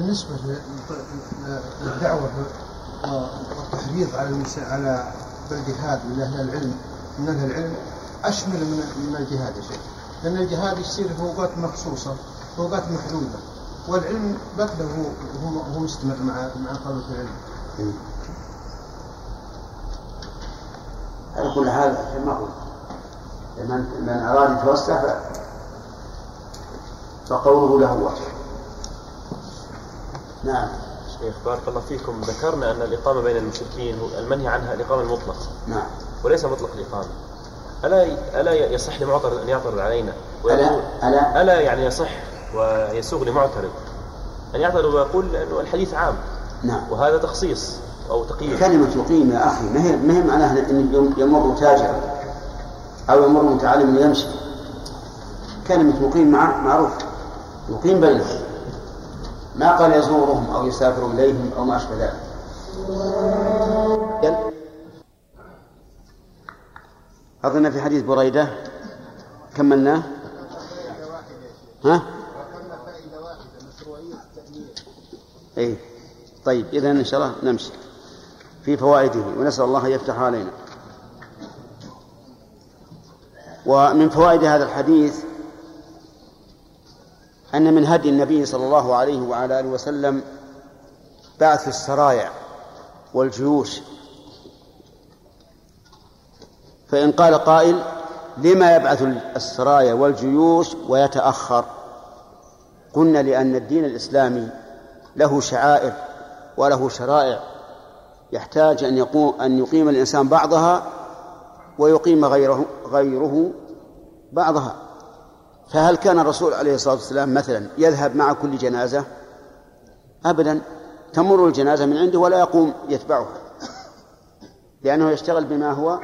بالنسبة للدعوة والتحريض على على الجهاد من أهل العلم من أهل العلم أشمل من من الجهاد يا شيخ لأن الجهاد يصير في أوقات مخصوصة في أوقات محدودة والعلم بكله هو هو مستمر مع مع طلبة العلم. على كل حال كما قلت من من أراد يتوسع فقوله له وجه. نعم. شيخ بارك الله فيكم ذكرنا أن الإقامة بين المشركين المنهي عنها الإقامة المطلقة. نعم. وليس مطلق الإقامة. ألا ألا يصح لمعترض أن يعترض علينا؟ ألا ألا ألا يعني يصح ويسوغ لمعترض أن يعترض ويقول أنه الحديث عام نعم وهذا تخصيص أو تقييد كلمة يقيم يا أخي ما هي ما هي معناها أن يمر تاجر أو يمر متعلم يمشي كلمة يقيم مع معروف يقيم بينهم ما قال يزورهم أو يسافر إليهم أو ما أشبه ذلك. أظن في حديث بريدة. كملناه؟ ها؟ اي طيب اذا إن شاء الله نمشي. في فوائده ونسأل الله أن يفتح علينا. ومن فوائد هذا الحديث أن من هدي النبي صلى الله عليه وعلى آله وسلم بعث السرايا والجيوش. فإن قال قائل لما يبعث السرايا والجيوش ويتأخر؟ قلنا لأن الدين الإسلامي له شعائر وله شرائع. يحتاج أن يقوم أن يقيم الإنسان بعضها ويقيم غيره غيره بعضها. فهل كان الرسول عليه الصلاة والسلام مثلا يذهب مع كل جنازة؟ أبدا. تمر الجنازة من عنده ولا يقوم يتبعها. لأنه يشتغل بما هو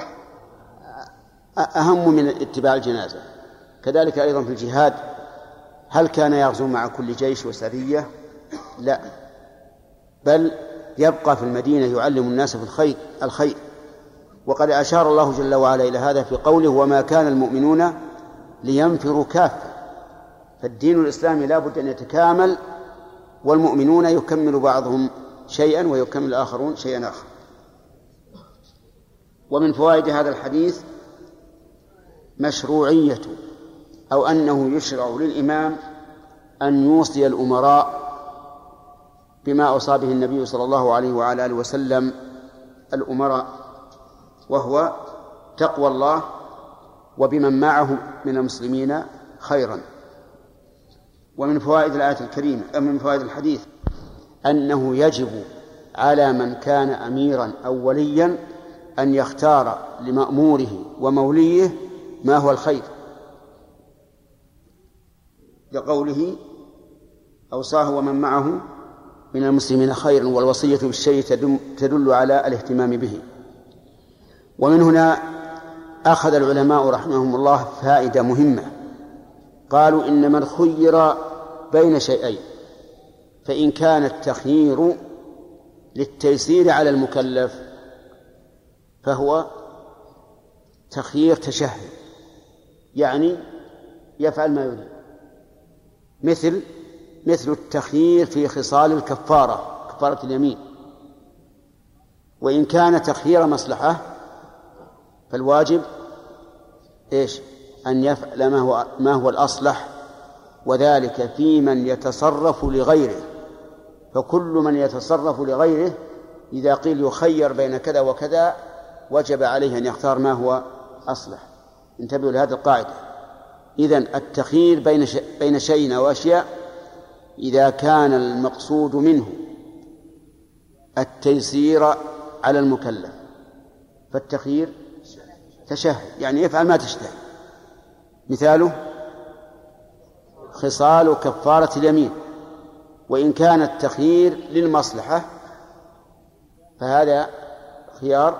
أهم من اتباع الجنازة. كذلك أيضا في الجهاد هل كان يغزو مع كل جيش وسرية؟ لا. بل يبقى في المدينة يعلم الناس في الخير الخير. وقد أشار الله جل وعلا إلى هذا في قوله وما كان المؤمنون لينفروا كافة فالدين الإسلامي لا بد أن يتكامل والمؤمنون يكمل بعضهم شيئا ويكمل الآخرون شيئا آخر. ومن فوائد هذا الحديث مشروعية أو أنه يشرع للإمام أن يوصي الأمراء بما أوصى به النبي صلى الله عليه وعلى آله وسلم الأمراء وهو تقوى الله وبمن معه من المسلمين خيرا. ومن فوائد الآية الكريمة من فوائد الحديث أنه يجب على من كان أميرا أو وليا أن يختار لمأموره وموليه ما هو الخير. لقوله أوصاه ومن معه من المسلمين خيرا والوصية بالشيء تدل على الاهتمام به. ومن هنا أخذ العلماء رحمهم الله فائدة مهمة. قالوا إن من خير بين شيئين فإن كان التخيير للتيسير على المكلف فهو تخيير تشهي يعني يفعل ما يريد. مثل مثل التخيير في خصال الكفارة كفارة اليمين. وإن كان تخيير مصلحة فالواجب إيش؟ أن يفعل ما هو ما هو الأصلح وذلك في من يتصرف لغيره. فكل من يتصرف لغيره إذا قيل يخير بين كذا وكذا وجب عليه أن يختار ما هو أصلح. انتبهوا لهذه القاعدة. إذن التخيير بين بين شيء أو أشياء إذا كان المقصود منه التيسير على المكلف. فالتخيير تشهد. يعني يفعل ما تشتهي. مثاله خصال كفارة اليمين. وإن كان التخيير للمصلحة فهذا خيار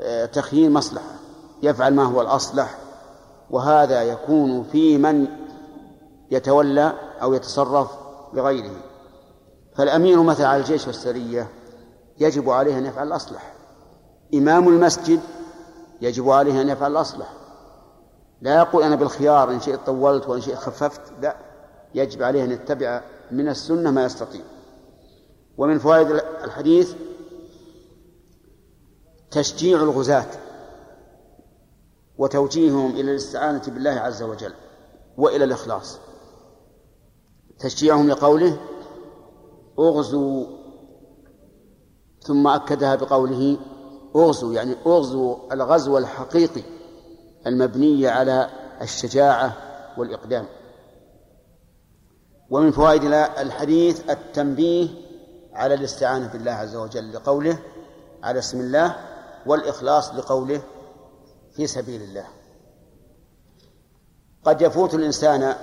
آه، تخيير مصلحة. يفعل ما هو الأصلح. وهذا يكون في من يتولى أو يتصرف بغيره. فالأمير مثلا على الجيش والسرية يجب عليه أن يفعل الأصلح. إمام المسجد يجب عليه أن يفعل الأصلح. لا يقول أنا بالخيار إن شئت طولت وإن شئت خففت لا. يجب عليه أن يتبع من السنة ما يستطيع. ومن فوائد الحديث تشجيع الغزاة وتوجيههم إلى الاستعانة بالله عز وجل وإلى الإخلاص. تشجيعهم لقوله اغزوا ثم أكدها بقوله اغزوا يعني اغزوا الغزو الحقيقي المبني على الشجاعة والإقدام. ومن فوائد الحديث التنبيه على الاستعانة بالله عز وجل لقوله على اسم الله والإخلاص لقوله في سبيل الله. قد يفوت الإنسان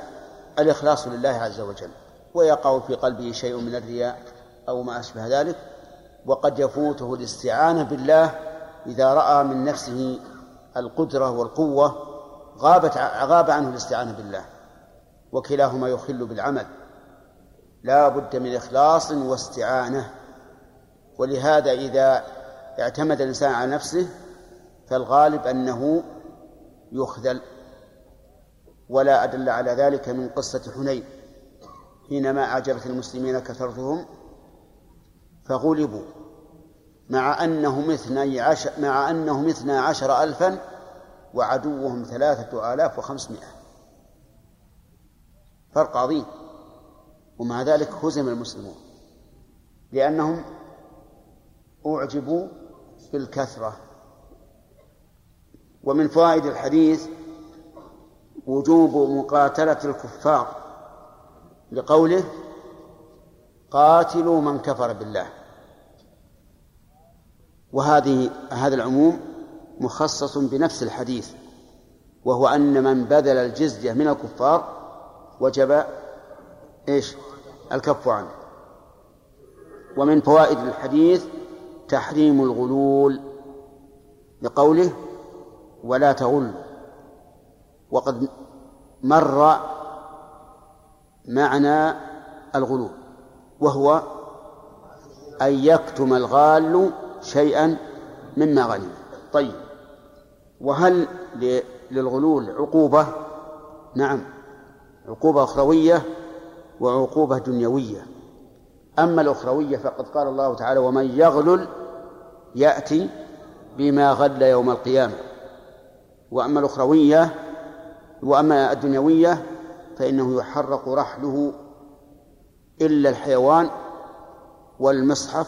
الإخلاص لله عز وجل ويقع في قلبه شيء من الرياء أو ما أشبه ذلك وقد يفوته الاستعانة بالله إذا رأى من نفسه القدرة والقوة غابت غاب عنه الاستعانة بالله وكلاهما يخل بالعمل. لا بد من إخلاص واستعانة. ولهذا إذا اعتمد الإنسان على نفسه فالغالب أنه يخذل. ولا أدل على ذلك من قصة حنين حينما أعجبت المسلمين كثرتهم فغلبوا. مع أنهم اثني عشر مع أنهم اثنا عشر ألفا وعدوهم ثلاثة آلاف وخمسمائة. فرق عظيم. ومع ذلك هزم المسلمون. لأنهم أعجبوا بالكثرة. ومن فوائد الحديث وجوب مقاتلة الكفار لقوله قاتلوا من كفر بالله. وهذه هذا العموم مخصص بنفس الحديث وهو أن من بذل الجزية من الكفار وجب إيش؟ الكف عنه. ومن فوائد الحديث تحريم الغلول لقوله ولا تغل. وقد مر معنى الغلو وهو أن يكتم الغال شيئا مما غنم. طيب. وهل للغلول عقوبة؟ نعم. عقوبة أخروية وعقوبة دنيوية. أما الأخروية فقد قال الله تعالى ومن يغلل يأتي بما غل يوم القيامة. وأما الأخروية وأما الدنيوية فإنه يحرق رحله إلا الحيوان والمصحف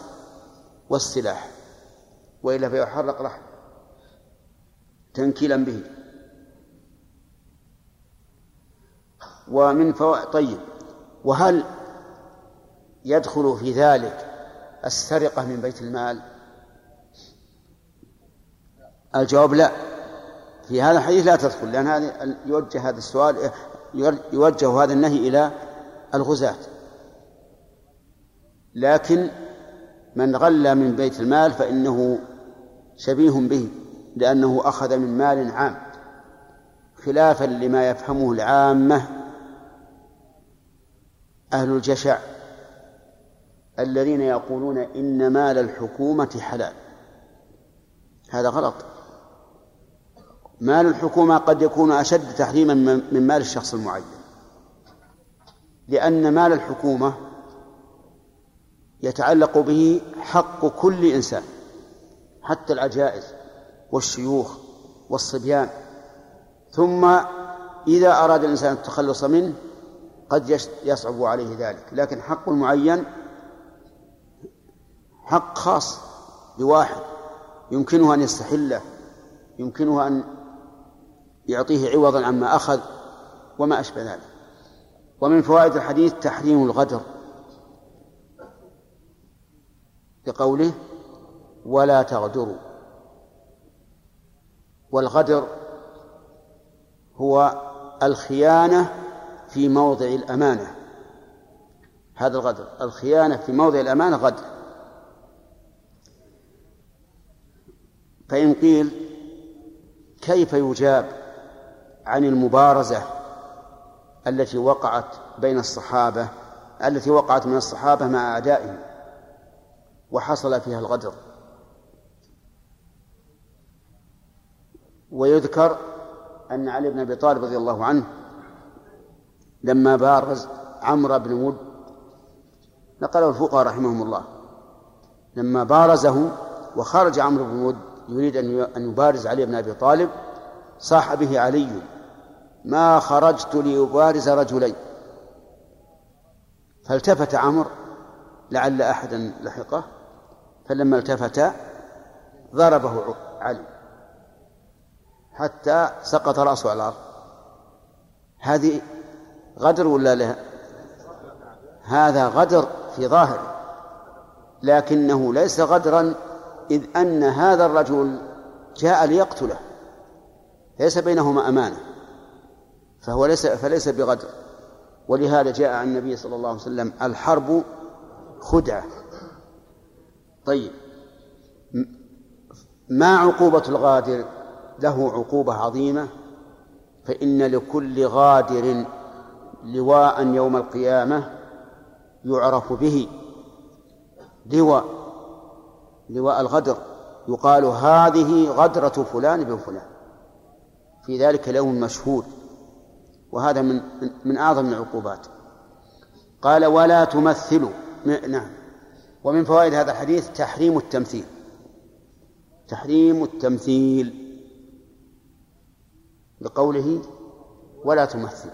والسلاح وإلا فيحرق رحله تنكيلا به. ومن فوائد طيب وهل يدخل في ذلك السرقة من بيت المال؟ الجواب لا. في هذا الحديث لا تدخل لأن هذا يوجه هذا السؤال يوجه هذا النهي إلى الغزاة. لكن من غل من بيت المال فإنه شبيه به لأنه أخذ من مال عام. خلافا لما يفهمه العامة أهل الجشع الذين يقولون إن مال الحكومة حلال. هذا غلط. مال الحكومة قد يكون أشد تحريما من مال الشخص المعين. لأن مال الحكومة يتعلق به حق كل إنسان حتى العجائز والشيوخ والصبيان. ثم إذا أراد الإنسان التخلص منه قد يصعب عليه ذلك. لكن حق المعين حق خاص بواحد يمكنه أن يستحله يمكنه أن يعطيه عوضا عما أخذ وما أشبه ذلك. ومن فوائد الحديث تحريم الغدر. بقوله ولا تغدروا. والغدر هو الخيانة في موضع الأمانة. هذا الغدر الخيانة في موضع الأمانة غدر. فإن قيل كيف يجاب عن المبارزة التي وقعت بين الصحابة التي وقعت من الصحابة مع أعدائهم؟ وحصل فيها الغدر. ويذكر أن علي بن أبي طالب رضي الله عنه لما بارز عمرو بن ود نقله الفقهاء رحمهم الله لما بارزه وخرج عمرو بن ود يريد أن يبارز علي بن أبي طالب صاح به علي ما خرجت لأبارز رجلين. فالتفت عمرو لعل أحدا لحقه فلما التفت ضربه علي حتى سقط رأسه على الأرض. هذه غدر ولا لا؟ هذا غدر في ظاهره لكنه ليس غدرا إذ أن هذا الرجل جاء ليقتله ليس بينهما أمانة فهو ليس فليس بغدر. ولهذا جاء عن النبي صلى الله عليه وسلم الحرب خدعة. طيب. ما عقوبة الغادر؟ له عقوبة عظيمة. فإن لكل غادر لواء يوم القيامة يعرف به. لواء لواء الغدر. يقال هذه غدرة فلان بن فلان. في ذلك اليوم مشهود. وهذا من من أعظم العقوبات. قال ولا تمثلوا. نعم. ومن فوائد هذا الحديث تحريم التمثيل. تحريم التمثيل. لقوله ولا تمثل.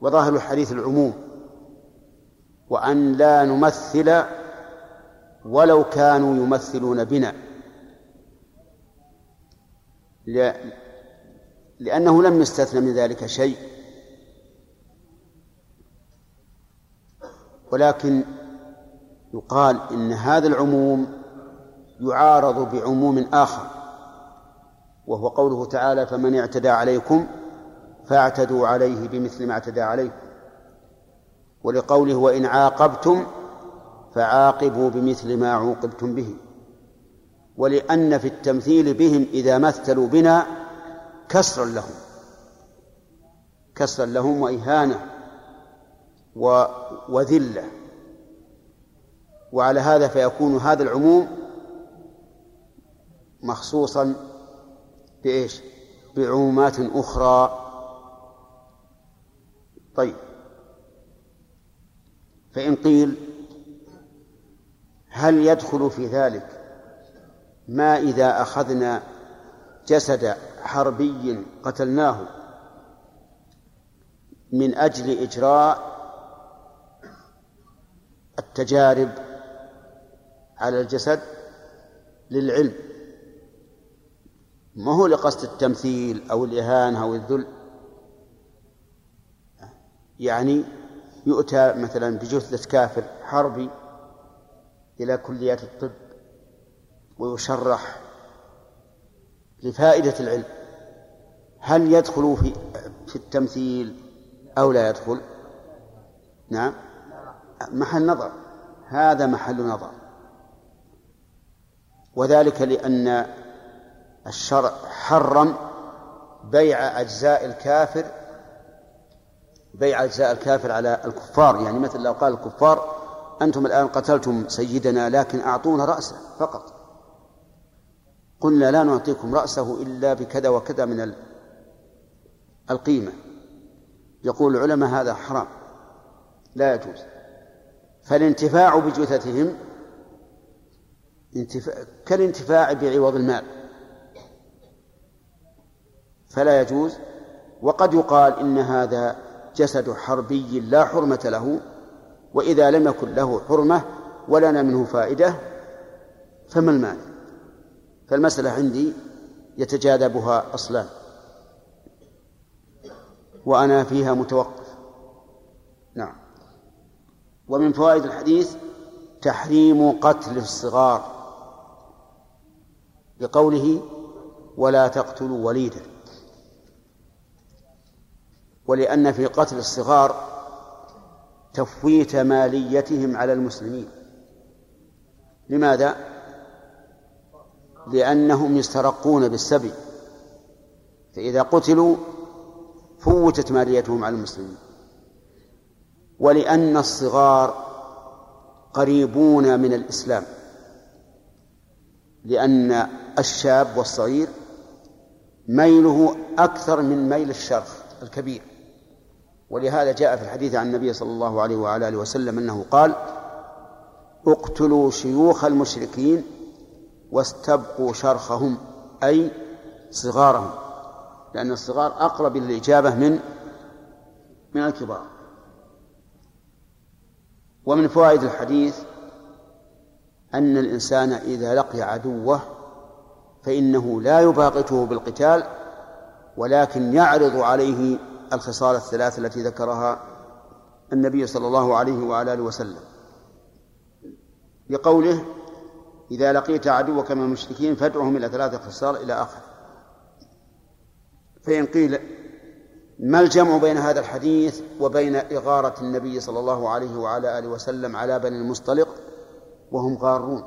وظاهر الحديث العموم. وأن لا نمثل ولو كانوا يمثلون بنا. لأنه لم يستثنى من ذلك شيء. ولكن يقال إن هذا العموم يعارض بعموم آخر وهو قوله تعالى فمن اعتدى عليكم فاعتدوا عليه بمثل ما اعتدى عليكم ولقوله وإن عاقبتم فعاقبوا بمثل ما عوقبتم به. ولأن في التمثيل بهم إذا مثلوا بنا كسرا لهم كسرا لهم وإهانة وذلة. وعلى هذا فيكون هذا العموم مخصوصا بإيش؟ بعمومات أخرى طيب فإن قيل هل يدخل في ذلك ما إذا أخذنا جسد حربي قتلناه من أجل إجراء التجارب على الجسد للعلم. ما هو لقصد التمثيل أو الإهانة أو الذل؟ يعني يؤتى مثلا بجثة كافر حربي إلى كليات الطب ويشرح لفائدة العلم. هل يدخل في في التمثيل أو لا يدخل؟ نعم. محل نظر. هذا محل نظر. وذلك لأن الشرع حرم بيع أجزاء الكافر بيع أجزاء الكافر على الكفار. يعني مثل لو قال الكفار أنتم الآن قتلتم سيدنا لكن أعطونا رأسه فقط. قلنا لا نعطيكم رأسه إلا بكذا وكذا من القيمة. يقول العلماء هذا حرام لا يجوز. فالانتفاع بجثثهم كالانتفاع بعوض المال. فلا يجوز. وقد يقال إن هذا جسد حربي لا حرمة له وإذا لم يكن له حرمة ولنا منه فائدة فما المانع فالمسألة عندي يتجاذبها أصلان وأنا فيها متوقف. نعم. ومن فوائد الحديث تحريم قتل الصغار. بقوله ولا تقتلوا وليدا. ولأن في قتل الصغار تفويت ماليتهم على المسلمين. لماذا؟ لأنهم يسترقون بالسبي. فإذا قتلوا فوتت ماليتهم على المسلمين. ولأن الصغار قريبون من الإسلام. لأن الشاب والصغير ميله أكثر من ميل الشرخ الكبير. ولهذا جاء في الحديث عن النبي صلى الله عليه وعلى آله وسلم أنه قال اقتلوا شيوخ المشركين واستبقوا شرخهم أي صغارهم لأن الصغار أقرب للإجابة من من الكبار. ومن فوائد الحديث أن الإنسان إذا لقي عدوه فإنه لا يباغته بالقتال ولكن يعرض عليه الخصال الثلاث التي ذكرها النبي صلى الله عليه وعلى آله وسلم. لقوله إذا لقيت عدوك من المشركين فادعهم إلى ثلاثة خصال إلى آخر. فإن قيل ما الجمع بين هذا الحديث وبين إغارة النبي صلى الله عليه وعلى آله وسلم على بني المصطلق؟ وهم غارون.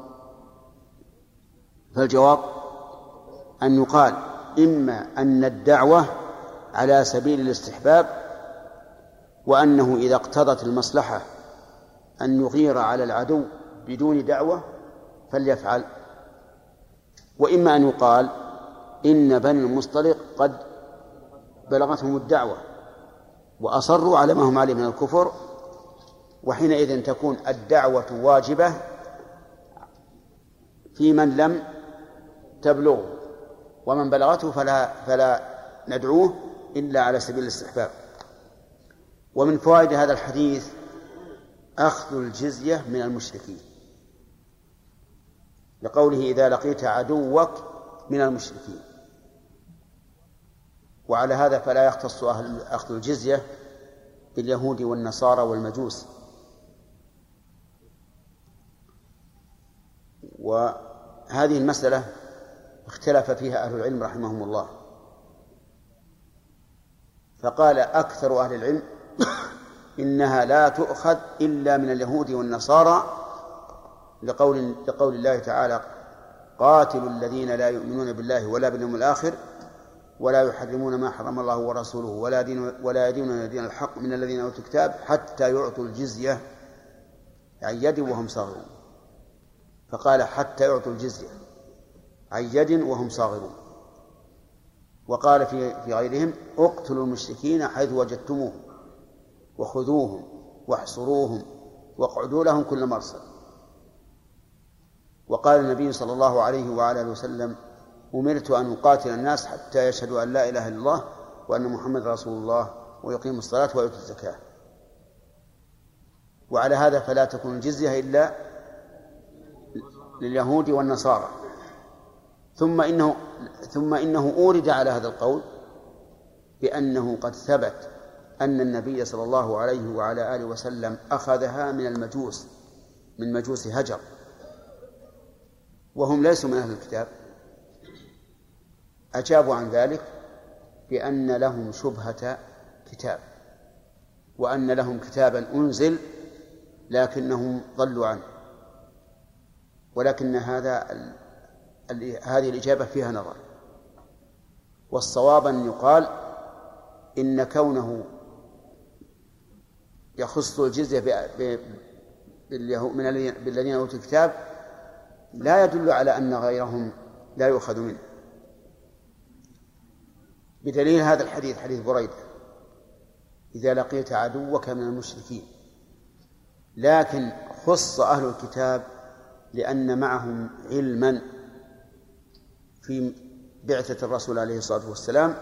فالجواب أن يقال إما أن الدعوة على سبيل الاستحباب وأنه إذا اقتضت المصلحة أن يغير على العدو بدون دعوة فليفعل. وإما أن يقال إن بني المصطلق قد بلغتهم الدعوة وأصروا على ما هم عليه من الكفر وحينئذ تكون الدعوة واجبة في من لم تبلغه ومن بلغته فلا فلا ندعوه إلا على سبيل الاستحباب. ومن فوائد هذا الحديث أخذ الجزية من المشركين. لقوله إذا لقيت عدوك من المشركين. وعلى هذا فلا يختص أهل أخذ الجزية باليهود والنصارى والمجوس. وهذه المسألة اختلف فيها أهل العلم رحمهم الله. فقال أكثر أهل العلم إنها لا تؤخذ إلا من اليهود والنصارى لقول لقول الله تعالى قاتلوا الذين لا يؤمنون بالله ولا باليوم الآخر ولا يحرمون ما حرم الله ورسوله ولا دين ولا يدينون دين الحق من الذين أوتوا الكتاب حتى يعطوا الجزية عن يد وهم صاغرون. فقال حتى يعطوا الجزية. عن يد وهم صاغرون. وقال في في غيرهم اقتلوا المشركين حيث وجدتموهم وخذوهم واحصروهم واقعدوا لهم كل مرصد. وقال النبي صلى الله عليه وعلى آله وسلم أمرت أن أقاتل الناس حتى يشهدوا أن لا إله إلا الله وأن محمد رسول الله ويقيموا الصلاة ويؤتوا الزكاة. وعلى هذا فلا تكون الجزية إلا لليهود والنصارى. ثم إنه ثم إنه أورد على هذا القول بأنه قد ثبت أن النبي صلى الله عليه وعلى آله وسلم أخذها من المجوس من مجوس هجر. وهم ليسوا من أهل الكتاب. أجابوا عن ذلك بأن لهم شبهة كتاب وأن لهم كتابا أنزل لكنهم ضلوا عنه. ولكن هذا هذه الإجابة فيها نظر. والصواب أن يقال إن كونه يخص الجزية من الذين أوتوا الكتاب لا يدل على أن غيرهم لا يؤخذ منه. بدليل هذا الحديث حديث بريدة. إذا لقيت عدوك من المشركين. لكن خص أهل الكتاب لأن معهم علما في بعثة الرسول عليه الصلاة والسلام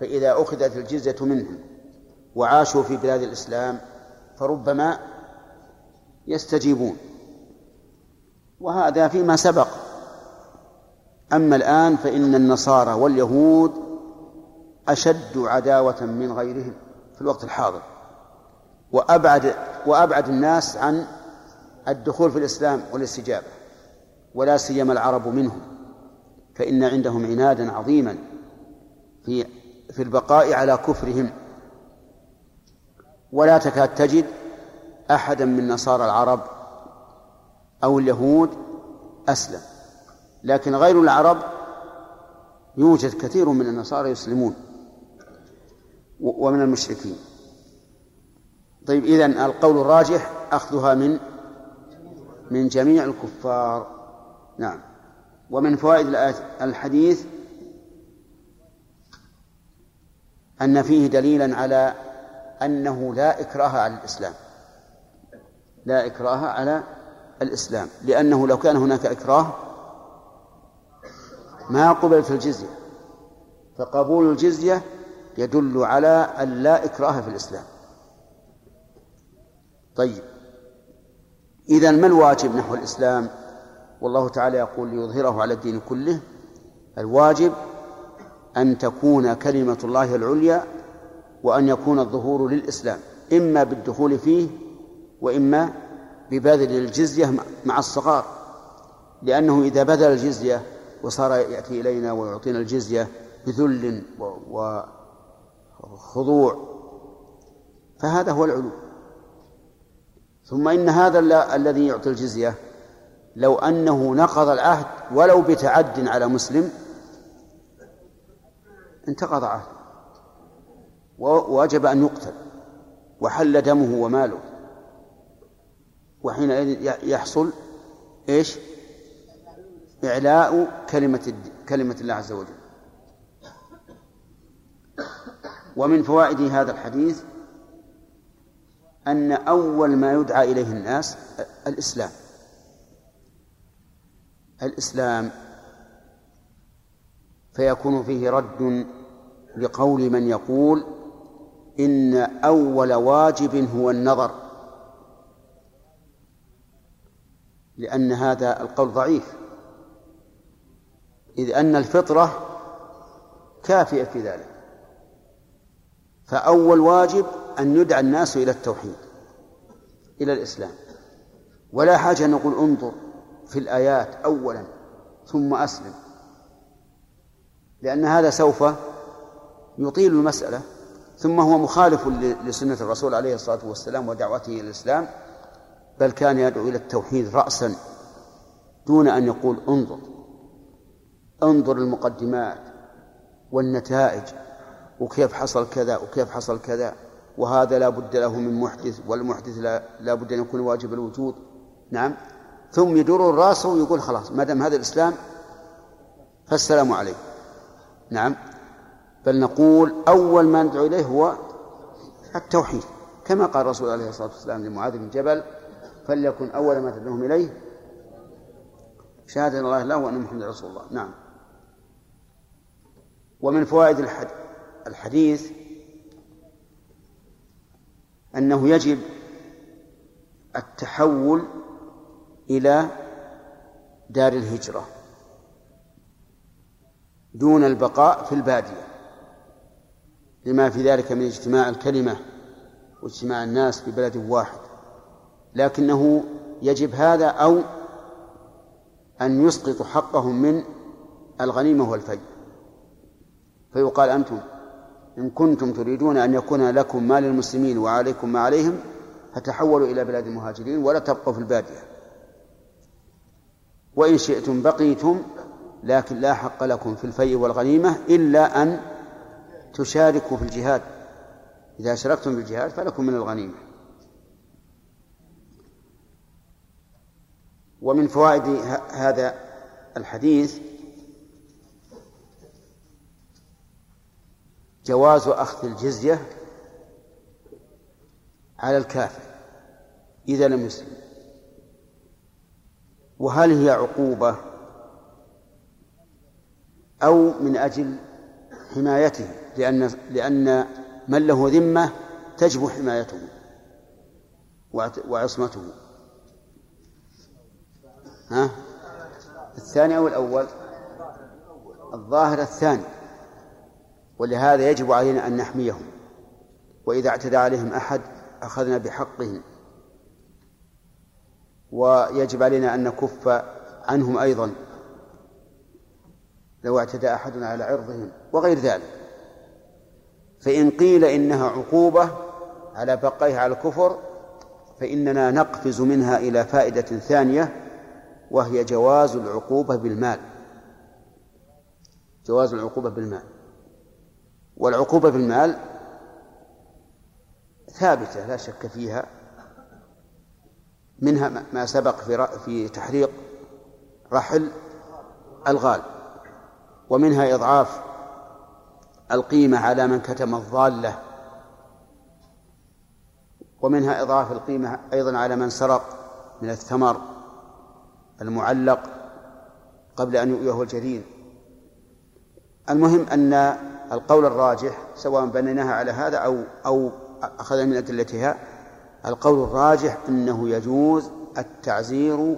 فإذا أخذت الجزية منهم وعاشوا في بلاد الإسلام فربما يستجيبون. وهذا فيما سبق. أما الآن فإن النصارى واليهود أشد عداوة من غيرهم في الوقت الحاضر وأبعد وأبعد الناس عن الدخول في الإسلام والاستجابة ولا سيما العرب منهم فإن عندهم عنادا عظيما في في البقاء على كفرهم. ولا تكاد تجد أحدا من نصارى العرب أو اليهود أسلم لكن غير العرب يوجد كثير من النصارى يسلمون ومن المشركين. طيب إذن القول الراجح أخذها من من جميع الكفار. نعم. ومن فوائد الحديث أن فيه دليلا على أنه لا إكراه على الإسلام. لا إكراه على الإسلام. لأنه لو كان هناك إكراه ما قبلت الجزية. فقبول الجزية يدل على أن لا إكراه في الإسلام. طيب. إذا ما الواجب نحو الإسلام؟ والله تعالى يقول ليظهره على الدين كله الواجب أن تكون كلمة الله العليا وأن يكون الظهور للإسلام إما بالدخول فيه وإما ببذل الجزية مع الصغار لأنه إذا بذل الجزية وصار يأتي إلينا ويعطينا الجزية بذل وخضوع فهذا هو العلو. ثم إن هذا الذي يعطي الجزية لو أنه نقض العهد ولو بتعد على مسلم انتقض عهده ووجب أن يقتل وحل دمه وماله. وحينئذ يحصل إيش؟ إعلاء كلمة كلمة الله عز وجل. ومن فوائد هذا الحديث أن أول ما يدعى إليه الناس الإسلام. الإسلام فيكون فيه رد لقول من يقول إن أول واجب هو النظر لأن هذا القول ضعيف. إذ أن الفطرة كافية في ذلك. فأول واجب أن يدعى الناس إلى التوحيد إلى الإسلام. ولا حاجة أن نقول انظر في الآيات أولا ثم أسلم. لأن هذا سوف يطيل المسألة. ثم هو مخالف لسنة الرسول عليه الصلاة والسلام ودعوته إلى الإسلام بل كان يدعو إلى التوحيد رأسا دون أن يقول انظر. انظر المقدمات والنتائج وكيف حصل كذا وكيف حصل كذا. وهذا لا بد له من محدث والمحدث لا, لا بد أن يكون واجب الوجود. نعم. ثم يدور الراس ويقول خلاص ما دام هذا الإسلام فالسلام عليكم. نعم. بل نقول أول ما ندعو إليه هو التوحيد. كما قال الرسول عليه الصلاة والسلام لمعاذ بن جبل فليكن أول ما تدعوهم إليه شهادة الله له وأن محمد رسول الله. نعم. ومن فوائد الحديث أنه يجب التحول إلى دار الهجرة دون البقاء في البادية لما في ذلك من اجتماع الكلمة واجتماع الناس في بلد واحد. لكنه يجب هذا أو أن يسقطوا حقهم من الغنيمة والفي. فيقال أنتم إن كنتم تريدون أن يكون لكم ما للمسلمين وعليكم ما عليهم فتحولوا إلى بلاد المهاجرين ولا تبقوا في البادية. وإن شئتم بقيتم لكن لا حق لكم في الفيء والغنيمة إلا أن تشاركوا في الجهاد. إذا أشركتم في الجهاد فلكم من الغنيمة. ومن فوائد هذا الحديث جواز أخذ الجزية على الكافر إذا لم يسلم. وهل هي عقوبة أو من أجل حمايته؟ لأن لأن من له ذمة تجب حمايته وعصمته. ها؟ الثاني أو الأول؟ الظاهر الثاني. ولهذا يجب علينا أن نحميهم. وإذا اعتدى عليهم أحد أخذنا بحقهم. ويجب علينا أن نكف عنهم أيضا. لو اعتدى أحدنا على عرضهم وغير ذلك. فإن قيل إنها عقوبة على بقائها على الكفر فإننا نقفز منها إلى فائدة ثانية وهي جواز العقوبة بالمال. جواز العقوبة بالمال. والعقوبة بالمال ثابتة لا شك فيها منها ما سبق في في تحريق رحل الغال ومنها إضعاف القيمة على من كتم الضالة ومنها إضعاف القيمة أيضا على من سرق من الثمر المعلق قبل أن يؤيه الجرير المهم أن القول الراجح سواء بنيناها على هذا أو أو أخذنا من أدلتها القول الراجح أنه يجوز التعزير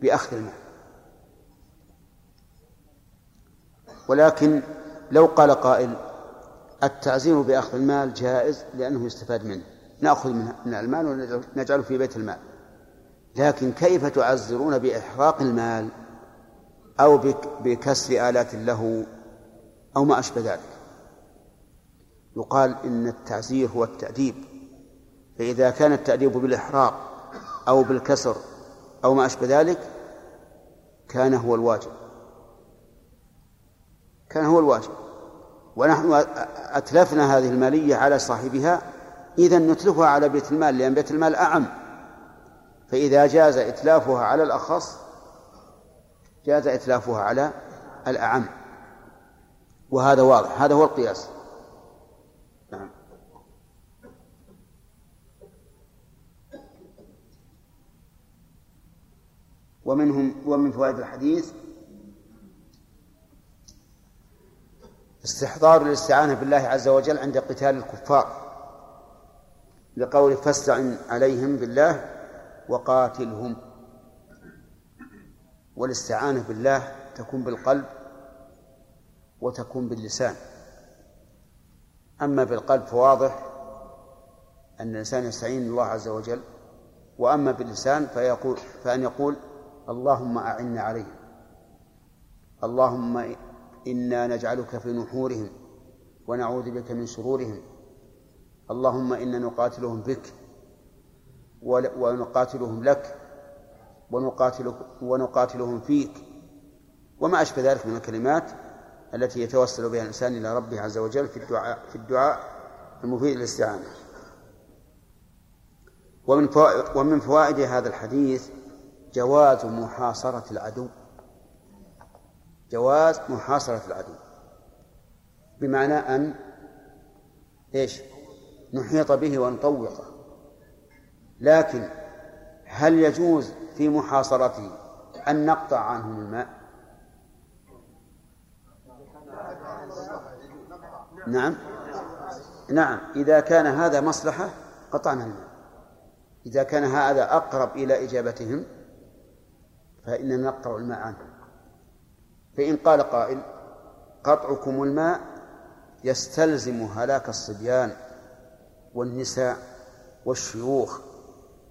بأخذ المال. ولكن لو قال قائل التعزير بأخذ المال جائز لأنه يستفاد منه نأخذ من المال ونجعله في بيت المال. لكن كيف تعزرون بإحراق المال أو بكسر آلات له أو ما أشبه ذلك؟ يقال إن التعزير هو التأديب فإذا كان التأديب بالإحراق أو بالكسر أو ما أشبه ذلك كان هو الواجب كان هو الواجب. ونحن أتلفنا هذه المالية على صاحبها إذا نتلفها على بيت المال لأن بيت المال أعم. فإذا جاز إتلافها على الأخص جاز إتلافها على الأعم. وهذا واضح هذا هو القياس. ومنهم ومن فوائد الحديث استحضار الاستعانة بالله عز وجل عند قتال الكفار لقول فاستعن عليهم بالله وقاتلهم. والاستعانة بالله تكون بالقلب وتكون باللسان. أما بالقلب فواضح أن الإنسان يستعين الله عز وجل وأما باللسان فيقول فأن يقول اللهم أعنا عليهم. اللهم إنا نجعلك في نحورهم ونعوذ بك من شرورهم اللهم إنا نقاتلهم بك ونقاتلهم لك ونقاتل ونقاتلهم فيك. وما أشبه ذلك من الكلمات التي يتوسل بها الإنسان إلى ربه عز وجل في الدعاء في الدعاء المفيد للاستعانة. ومن ومن فوائد هذا الحديث جواز محاصرة العدو. جواز محاصرة العدو. بمعنى أن إيش؟ نحيط به ونطوقه. لكن هل يجوز في محاصرته أن نقطع عنهم الماء؟ نعم. نعم. إذا كان هذا مصلحة قطعنا الماء. إذا كان هذا أقرب إلى إجابتهم فإننا نقطع الماء عنهم فإن قال قائل قطعكم الماء يستلزم هلاك الصبيان والنساء والشيوخ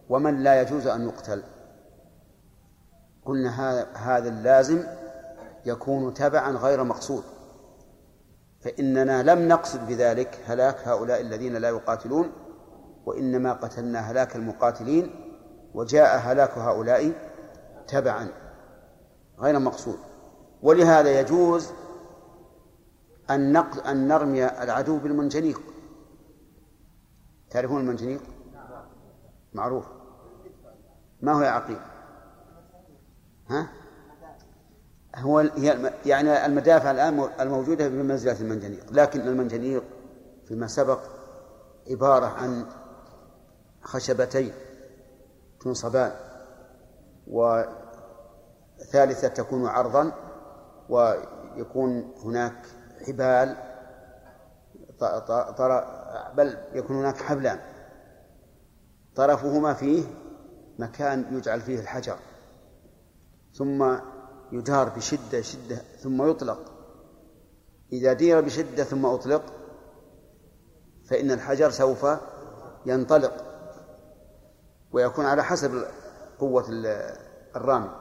ومن لا يجوز أن يقتل. قلنا هذا اللازم يكون تبعا غير مقصود. فإننا لم نقصد بذلك هلاك هؤلاء الذين لا يقاتلون وإنما قتلنا هلاك المقاتلين وجاء هلاك هؤلاء تبعا غير مقصود ولهذا يجوز أن نقل أن نرمي العدو بالمنجنيق تعرفون المنجنيق؟ معروف ما هو يا عقيل؟ ها؟ هو هي يعني المدافع الآن الموجودة بمنزلة المنجنيق لكن المنجنيق فيما سبق عبارة عن خشبتين تنصبان وثالثة تكون عرضا ويكون هناك حبال بل يكون هناك حبلان. طرفهما فيه مكان يجعل فيه الحجر. ثم يدار بشدة شدة ثم يطلق. إذا دير بشدة ثم أطلق فإن الحجر سوف ينطلق ويكون على حسب قوة الرامي.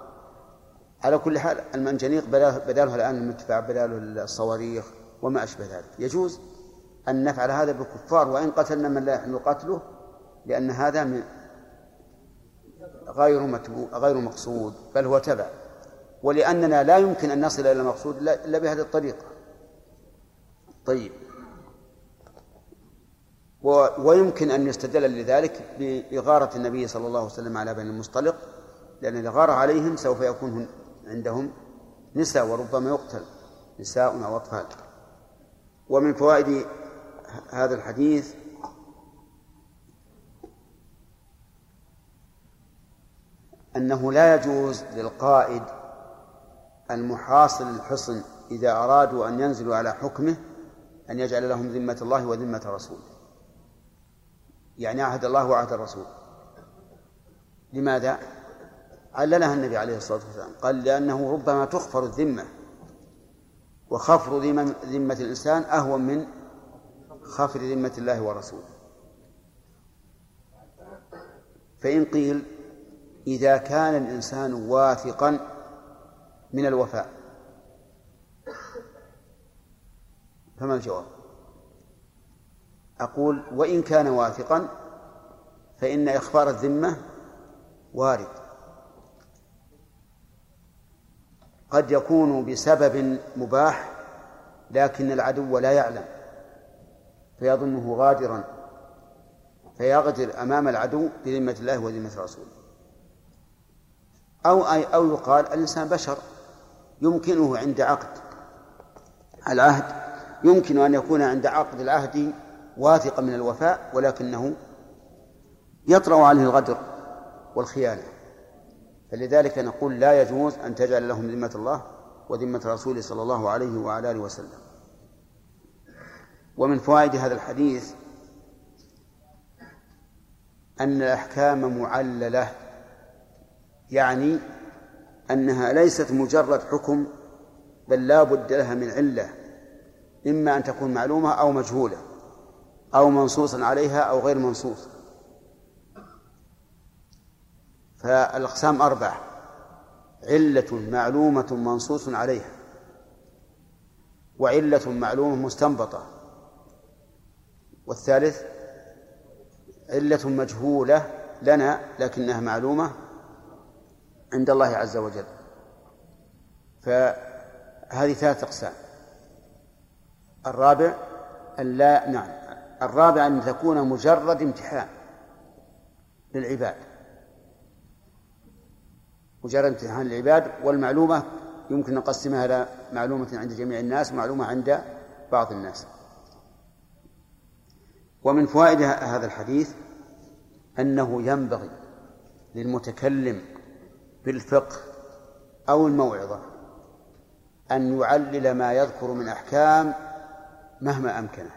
على كل حال المنجنيق بداله الآن المدفع بداله الصواريخ وما أشبه ذلك. يجوز أن نفعل هذا بالكفار وإن قتلنا من لا نقاتله لأن هذا من غير غير مقصود بل هو تبع. ولأننا لا يمكن أن نصل إلى المقصود إلا بهذه الطريقة. طيب. ويمكن أن يستدل لذلك بإغارة النبي صلى الله عليه وسلم على بني المصطلق لأن الإغارة عليهم سوف يكون عندهم نساء وربما يقتل نساء أو أطفال. ومن فوائد هذا الحديث أنه لا يجوز للقائد المحاصر للحصن إذا أرادوا أن ينزلوا على حكمه أن يجعل لهم ذمة الله وذمة رسوله. يعني عهد الله وعهد الرسول. لماذا؟ عللها النبي عليه الصلاة والسلام قال لأنه ربما تخفر الذمة وخفر ذمة الإنسان أهون من خفر ذمة الله ورسوله. فإن قيل إذا كان الإنسان واثقا من الوفاء فما الجواب؟ أقول وإن كان واثقا فإن إخبار الذمة وارد. قد يكون بسبب مباح لكن العدو لا يعلم فيظنه غادرا فيغدر أمام العدو بذمة الله وذمة رسوله. أو أي أو يقال الإنسان بشر يمكنه عند عقد العهد يمكن أن يكون عند عقد العهد واثقا من الوفاء ولكنه يطرأ عليه الغدر والخيانة. فلذلك نقول لا يجوز أن تجعل لهم ذمة الله وذمة رسوله صلى الله عليه وعلى آله وسلم. ومن فوائد هذا الحديث أن الأحكام معللة يعني أنها ليست مجرد حكم بل لا بد لها من علة إما أن تكون معلومة أو مجهولة أو منصوصا عليها أو غير منصوص. فالأقسام أربعة. علة معلومة منصوص عليها. وعلة معلومة مستنبطة. والثالث علة مجهولة لنا لكنها معلومة عند الله عز وجل. فهذه ثلاث أقسام. الرابع أن لا نعم الرابع أن تكون مجرد امتحان للعباد. مجرد امتحان للعباد والمعلومة يمكن نقسمها إلى معلومة عند جميع الناس ومعلومة عند بعض الناس. ومن فوائد هذا الحديث أنه ينبغي للمتكلم بالفقه أو الموعظة أن يعلل ما يذكر من أحكام مهما أمكنه.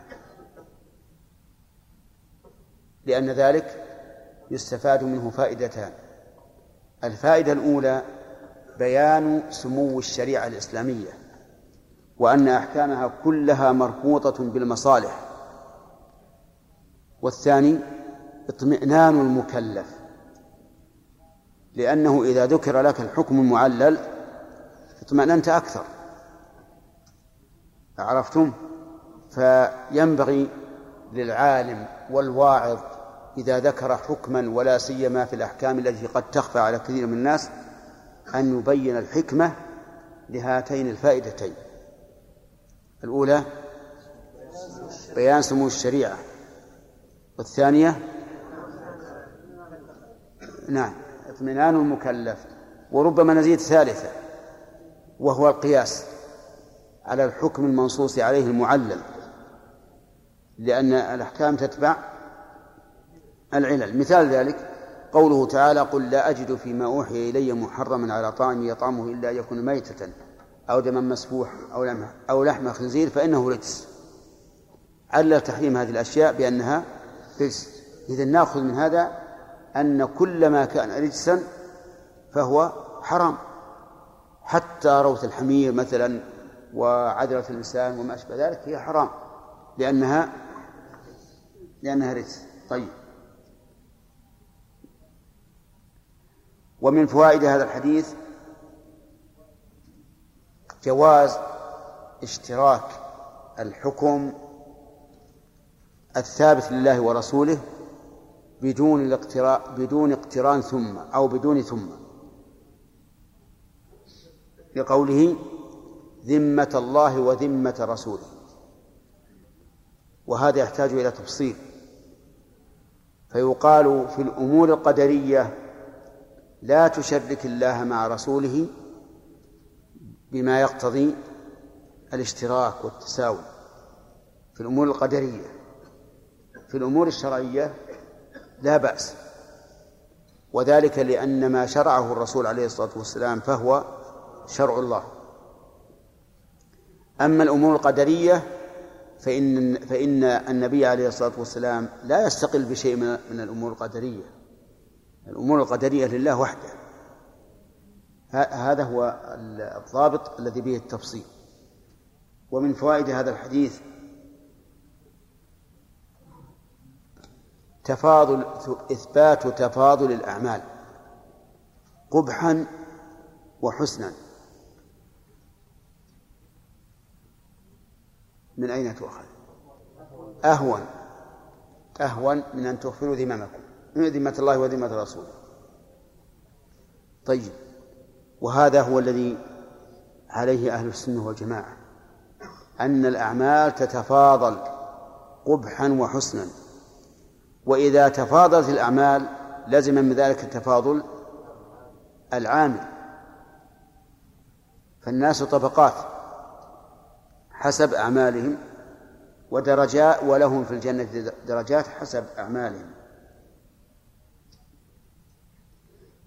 لأن ذلك يستفاد منه فائدتان. الفائدة الأولى بيان سمو الشريعة الإسلامية وأن أحكامها كلها مربوطة بالمصالح. والثاني اطمئنان المكلف لأنه إذا ذكر لك الحكم المعلل اطمأننت أكثر. عرفتم؟ فينبغي للعالم والواعظ إذا ذكر حكما ولا سيما في الأحكام التي قد تخفى على كثير من الناس أن يبين الحكمة لهاتين الفائدتين. الأولى بيان سمو الشريعة. والثانية نعم اطمئنان المكلف. وربما نزيد ثالثة وهو القياس على الحكم المنصوص عليه المعلل. لأن الأحكام تتبع العلل. مثال ذلك قوله تعالى قل لا أجد فيما أوحي إلي محرما على طعام يطعمه إلا يكون ميتة أو دما مسفوح أو لحم أو لحم خنزير فإنه رجس. علل تحريم هذه الأشياء بأنها رجس. إذا نأخذ من هذا أن كل ما كان رجسا فهو حرام. حتى روث الحمير مثلا وعذرة الإنسان وما أشبه ذلك هي حرام. لأنها لأنها رجس. طيب. ومن فوائد هذا الحديث جواز اشتراك الحكم الثابت لله ورسوله بدون الاقتراء بدون اقتران ثم أو بدون ثم. لقوله ذمة الله وذمة رسوله. وهذا يحتاج إلى تفصيل. فيقال في الأمور القدرية لا تشرك الله مع رسوله بما يقتضي الاشتراك والتساوي في الأمور القدرية. في الأمور الشرعية لا بأس. وذلك لأن ما شرعه الرسول عليه الصلاة والسلام فهو شرع الله. أما الأمور القدرية فإن فإن النبي عليه الصلاة والسلام لا يستقل بشيء من الأمور القدرية. الأمور القدرية لله وحده. هذا هو الضابط الذي به التفصيل. ومن فوائد هذا الحديث تفاضل إثبات تفاضل الأعمال قبحا وحسنا. من أين تؤخذ؟ أهون. أهون من أن تغفروا ذممكم. من ذمة الله وذمة رسوله. طيب. وهذا هو الذي عليه أهل السنة والجماعة. أن الأعمال تتفاضل قبحا وحسنا. وإذا تفاضلت الأعمال لزم من ذلك التفاضل العامل. فالناس طبقات حسب أعمالهم ودرجات ولهم في الجنة درجات حسب أعمالهم.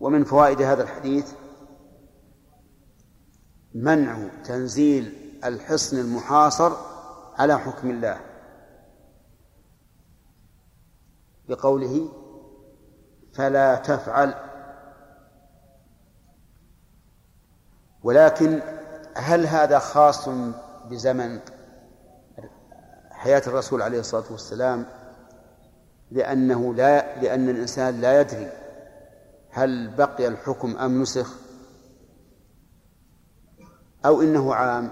ومن فوائد هذا الحديث منع تنزيل الحصن المحاصر على حكم الله. بقوله فلا تفعل. ولكن هل هذا خاص بزمن حياة الرسول عليه الصلاة والسلام؟ لأنه لا لأن الإنسان لا يدري هل بقي الحكم أم نسخ؟ أو إنه عام؟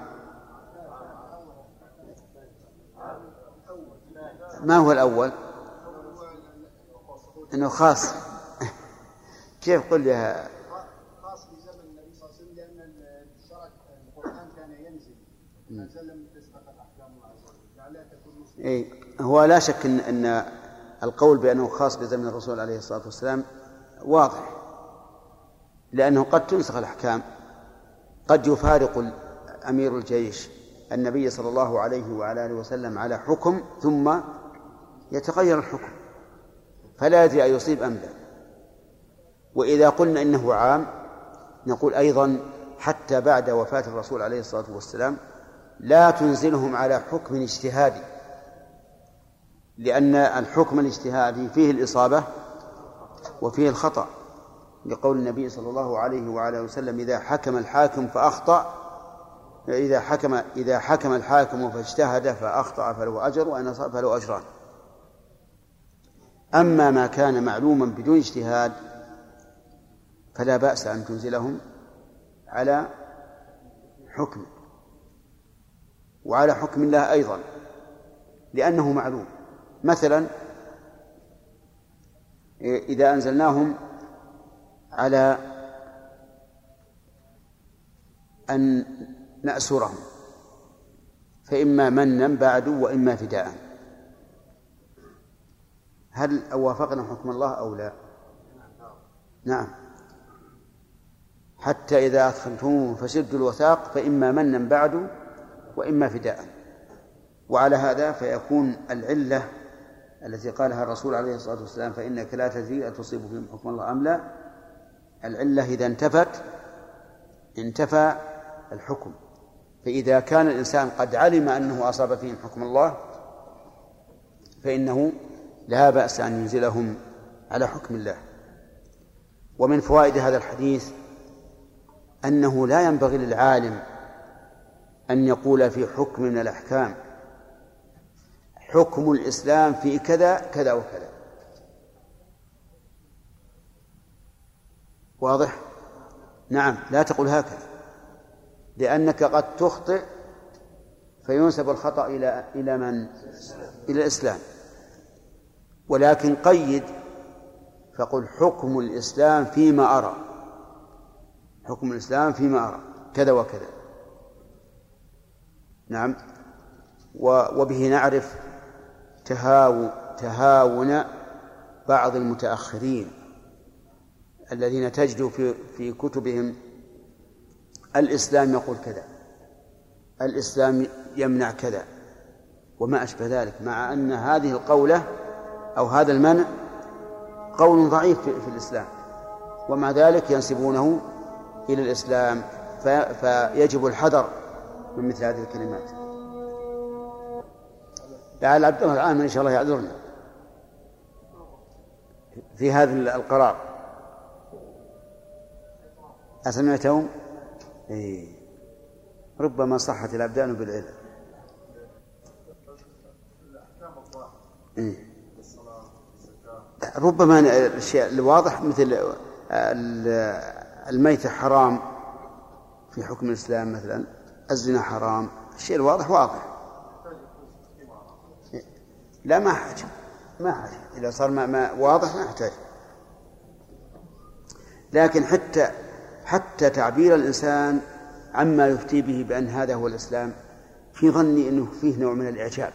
ما هو الأول؟ أنه خاص. كيف قل لها خاص في زمن النبي صلى الله عليه وسلم لأن الشرع القرآن كان ينزل. نزل لم تسبق الأحكام الله عز وجل. لعلها تكون إيه هو لا شك إن, أن القول بأنه خاص بزمن الرسول عليه الصلاة والسلام واضح. لأنه قد تنسخ الأحكام. قد يفارق أمير الجيش النبي صلى الله عليه وعلى آله وسلم على حكم ثم يتغير الحكم. فلا يدري أيصيب أم لا. وإذا قلنا إنه عام نقول أيضا حتى بعد وفاة الرسول عليه الصلاة والسلام لا تنزلهم على حكم اجتهادي. لأن الحكم الاجتهادي فيه الإصابة وفيه الخطأ لقول النبي صلى الله عليه وعلى وسلم إذا حكم الحاكم فأخطأ إذا حكم إذا حكم الحاكم فاجتهد فأخطأ فله أجر وإن أصاب فله أجران. أما ما كان معلوما بدون اجتهاد فلا بأس أن تنزلهم على حكم وعلى حكم الله أيضا لأنه معلوم. مثلا إذا أنزلناهم على أن نأسرهم فإما منا بعد وإما فداء. هل وافقنا حكم الله أو لا؟ نعم. حتى إذا أثخنتموه فشدوا الوثاق فإما منا بعد وإما فداء. وعلى هذا فيكون العلة التي قالها الرسول عليه الصلاة والسلام فإنك لا تدري أتصيب فيهم حكم الله أم لا؟ العلة إذا انتفت انتفى الحكم. فإذا كان الإنسان قد علم أنه أصاب فيهم حكم الله فإنه لا بأس أن ينزلهم على حكم الله. ومن فوائد هذا الحديث أنه لا ينبغي للعالم أن يقول في حكم من الأحكام حكم الإسلام في كذا كذا وكذا. واضح؟ نعم لا تقل هكذا. لأنك قد تخطئ فينسب الخطأ إلى إلى من؟ إلى الإسلام. ولكن قيد فقل حكم الإسلام فيما أرى. حكم الإسلام فيما أرى. كذا وكذا. نعم. وبه نعرف تهاو تهاون بعض المتأخرين الذين تجد في في كتبهم الإسلام يقول كذا الإسلام يمنع كذا وما أشبه ذلك مع أن هذه القولة أو هذا المنع قول ضعيف في, في الإسلام ومع ذلك ينسبونه إلى الإسلام فيجب الحذر من مثل هذه الكلمات. لعل عبد الله العام إن شاء الله يعذرنا. في هذا القرار. أسمعتهم؟ إيه. ربما صحت الأبدان بالعلم إيه. ربما الشيء الواضح مثل الميتة حرام في حكم الإسلام مثلا الزنا حرام الشيء الواضح واضح. لا ما حاجة ما حاجة. إذا صار ما, ما واضح ما يحتاج. لكن حتى حتى تعبير الإنسان عما يفتي به بأن هذا هو الإسلام في ظني أنه فيه نوع من الإعجاب.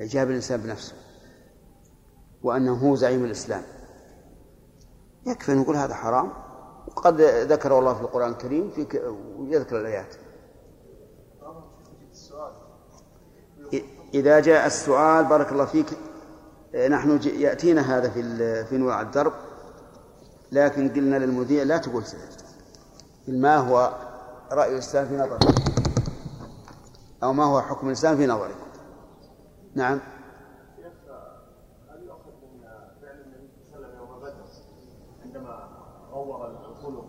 إعجاب الإنسان بنفسه. وأنه هو زعيم الإسلام. يكفي نقول هذا حرام. وقد ذكره الله في القرآن الكريم في ويذكر الآيات. إذا جاء السؤال بارك الله فيك نحن يأتينا هذا في في نوع الدرب لكن قلنا للمذيع لا تقول ما هو رأي الإسلام في نظرك أو ما هو حكم الإسلام في نظرك نعم الخلق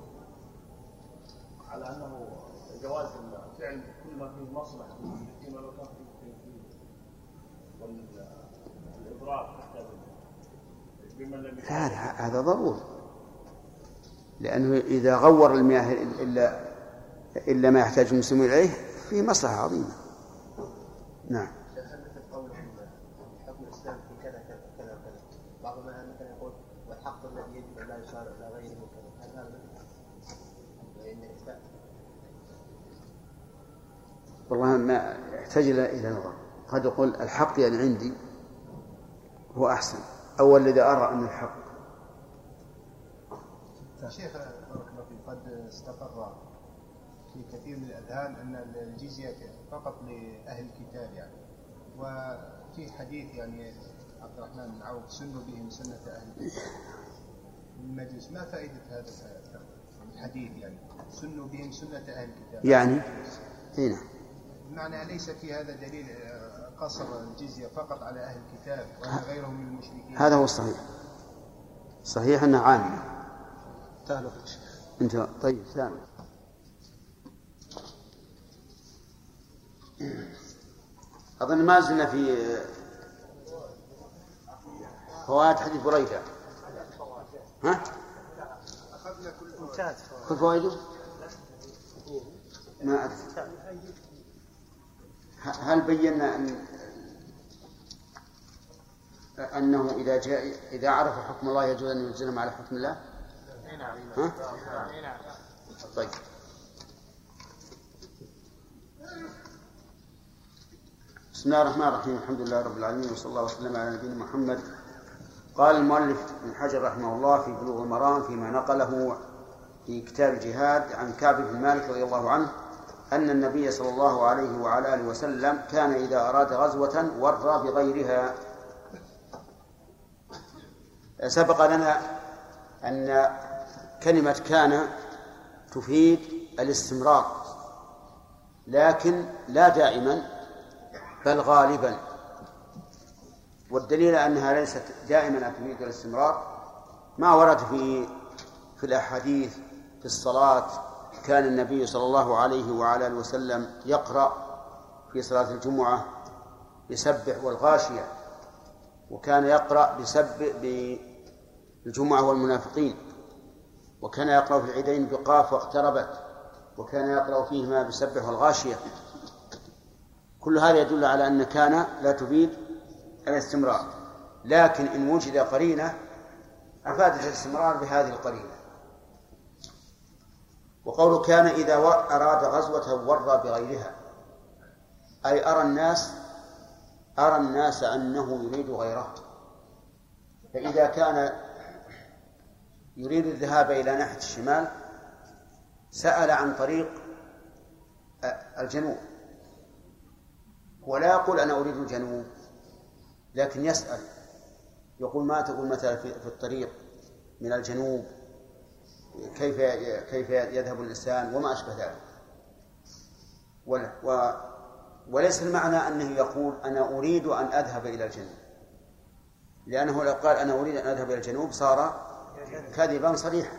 على انه جواز فعل كل ما فيه مصلحه فيما لو كان لا هذا ضروري. لأنه إذا غور المياه إلا إلا ما يحتاج المسلمون إليه فيه مصلحة عظيمة. نعم. في هذا والله ما يحتاج إلى نظر. قد يقول الحق يعني عندي هو أحسن. أو الذي أرى أن الحق. شيخ بارك الله فيك. قد استقر في كثير من الأذهان أن الجزية فقط لأهل الكتاب يعني. وفي حديث يعني عبد الرحمن بن عوف سنوا بهم سنه أهل الكتاب. المجلس ما فائدة هذا الحديث يعني؟ سنوا بهم سنه أهل الكتاب. يعني؟ هنا بمعنى ليس في هذا دليل قصر الجزية فقط على أهل الكتاب وان غيرهم من المشركين؟ هذا هو الصحيح. صحيح انه عام تعالوا أنت طيب سامع. أظن ما زلنا في فوائد حديث بريدة. ها؟ كل فوائده؟ ما أدري. هل بينا أن أنه إذا جاء إذا عرف حكم الله يجوز أن يلزمهم على حكم الله؟ ها؟ طيب بسم الله الرحمن الرحيم الحمد لله رب العالمين وصلى الله وسلم على نبينا محمد قال المؤلف ابن حجر رحمه الله في بلوغ المرام فيما نقله في كتاب الجهاد عن كعب بن مالك رضي الله عنه أن النبي صلى الله عليه وعلى آله وسلم كان إذا أراد غزوة ورى بغيرها. سبق لنا أن كلمة كان تفيد الاستمرار لكن لا دائما بل غالبا. والدليل أنها ليست دائما تفيد الاستمرار ما ورد في في الأحاديث في الصلاة كان النبي صلى الله عليه وعلى آله وسلم يقرأ في صلاة الجمعة بسبح والغاشية وكان يقرأ بسبح بالجمعة والمنافقين وكان يقرأ في العيدين بقاف واقتربت وكان يقرأ فيهما بسبح والغاشية. كل هذا يدل على أن كان لا تفيد الاستمرار لكن إن وجد قرينة أفادت الاستمرار بهذه القرينة. وقول كان إذا أراد غزوة ورى بغيرها. أي أرى الناس أرى الناس أنه يريد غيره. فإذا كان يريد الذهاب إلى ناحية الشمال سأل عن طريق الجنوب. ولا يقول أنا أريد الجنوب لكن يسأل. يقول ما تقول مثلا في الطريق من الجنوب؟ كيف كيف يذهب الإنسان وما أشبه ذلك. و وليس المعنى أنه يقول أنا أريد أن أذهب إلى الجنوب لأنه لو قال أنا أريد أن أذهب إلى الجنوب صار كذبا صريحا.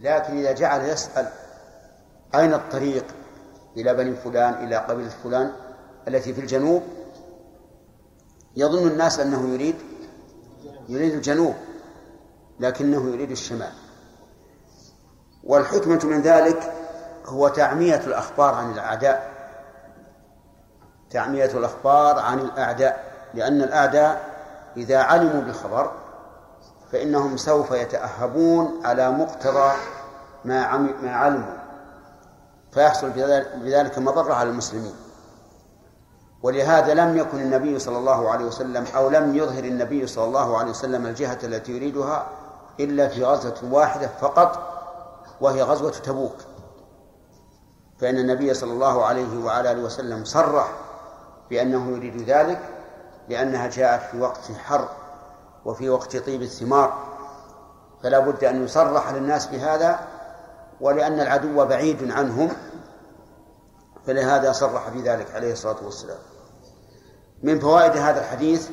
لكن إذا جعل يسأل أين الطريق إلى بني فلان إلى قبيلة فلان التي في الجنوب يظن الناس أنه يريد يريد الجنوب لكنه يريد الشمال. والحكمة من ذلك هو تعمية الأخبار عن الأعداء. تعمية الأخبار عن الأعداء لأن الأعداء إذا علموا بالخبر فإنهم سوف يتأهبون على مقتضى ما ما علموا. فيحصل بذلك مضرة على المسلمين. ولهذا لم يكن النبي صلى الله عليه وسلم أو لم يظهر النبي صلى الله عليه وسلم الجهة التي يريدها إلا في غزوة واحدة فقط وهي غزوة تبوك. فإن النبي صلى الله عليه وعلى آله وسلم صرح بأنه يريد ذلك لأنها جاءت في وقت حر وفي وقت طيب الثمار. فلا بد أن يصرح للناس بهذا ولأن العدو بعيد عنهم. فلهذا صرح بذلك عليه الصلاة والسلام. من فوائد هذا الحديث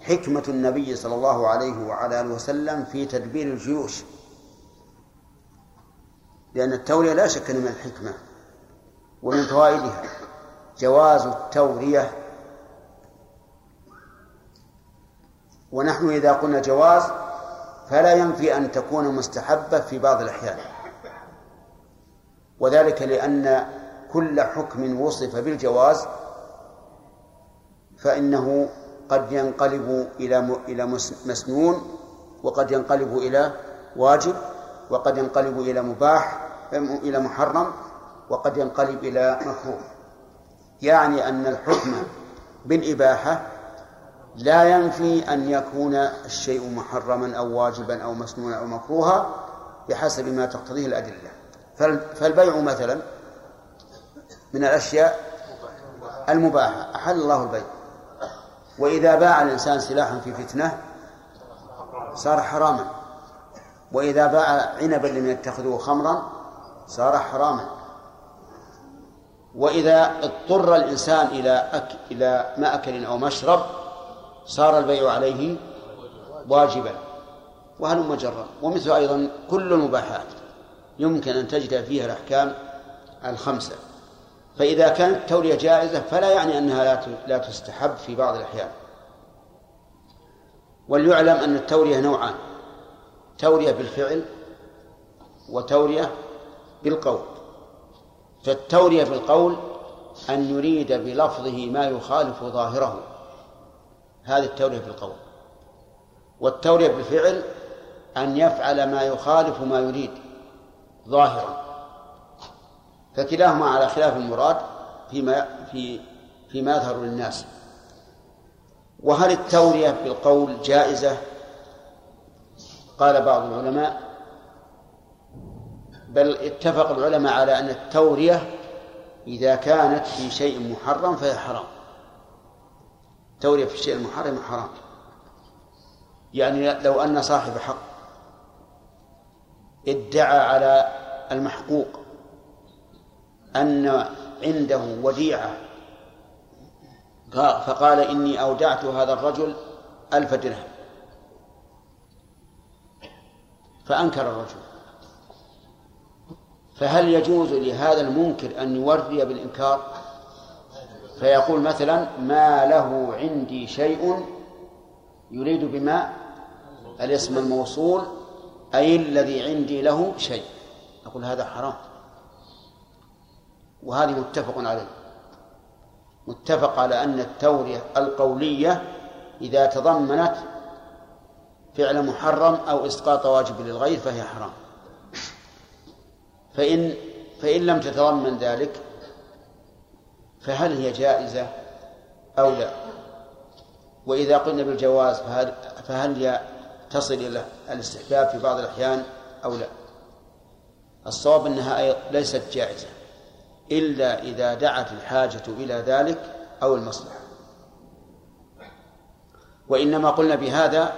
حكمة النبي صلى الله عليه وعلى آله وسلم في تدبير الجيوش. لأن التورية لا شك من الحكمة ومن فوائدها جواز التورية ونحن إذا قلنا جواز فلا ينفي أن تكون مستحبة في بعض الأحيان وذلك لأن كل حكم وصف بالجواز فإنه قد ينقلب إلى إلى مسنون وقد ينقلب إلى واجب. وقد ينقلب إلى مباح إلى محرم وقد ينقلب إلى مكروه يعني أن الحكم بالإباحة لا ينفي أن يكون الشيء محرما أو واجبا أو مسنونا أو مكروها بحسب ما تقتضيه الأدلة. فالبيع مثلا من الأشياء المباحة أحل الله البيع. وإذا باع الإنسان سلاحا في فتنة صار حراما. وإذا باع عنبا لم يتخذه خمرا صار حراما. وإذا اضطر الإنسان إلى أك... إلى مأكل أو مشرب صار البيع عليه واجبا. وهل مجرا ومثل أيضا كل المباحات يمكن أن تجد فيها الأحكام الخمسة. فإذا كانت التورية جائزة فلا يعني أنها لا لا تستحب في بعض الأحيان. وليعلم أن التورية نوعان. تورية بالفعل وتورية بالقول. فالتورية بالقول أن يريد بلفظه ما يخالف ظاهره. هذه التورية بالقول. والتورية بالفعل أن يفعل ما يخالف ما يريد ظاهرا فكلاهما على خلاف المراد فيما في فيما يظهر للناس. وهل التورية بالقول جائزة؟ قال بعض العلماء بل اتفق العلماء على أن التورية إذا كانت في شيء محرم فهي حرام. التورية في الشيء المحرم حرام. يعني لو أن صاحب حق ادعى على المحقوق أن عنده وديعة فقال إني أودعت هذا الرجل ألف درهم. فأنكر الرجل. فهل يجوز لهذا المنكر أن يوري بالإنكار؟ فيقول مثلا ما له عندي شيء يريد بما الاسم الموصول أي الذي عندي له شيء. أقول هذا حرام. وهذه متفق عليه. متفق على أن التورية القولية إذا تضمنت فعل محرم أو إسقاط واجب للغير فهي حرام. فإن فإن لم تتضمن ذلك فهل هي جائزة أو لا؟ وإذا قلنا بالجواز فهل فهل هي تصل إلى الاستحباب في بعض الأحيان أو لا؟ الصواب أنها ليست جائزة إلا إذا دعت الحاجة إلى ذلك أو المصلحة. وإنما قلنا بهذا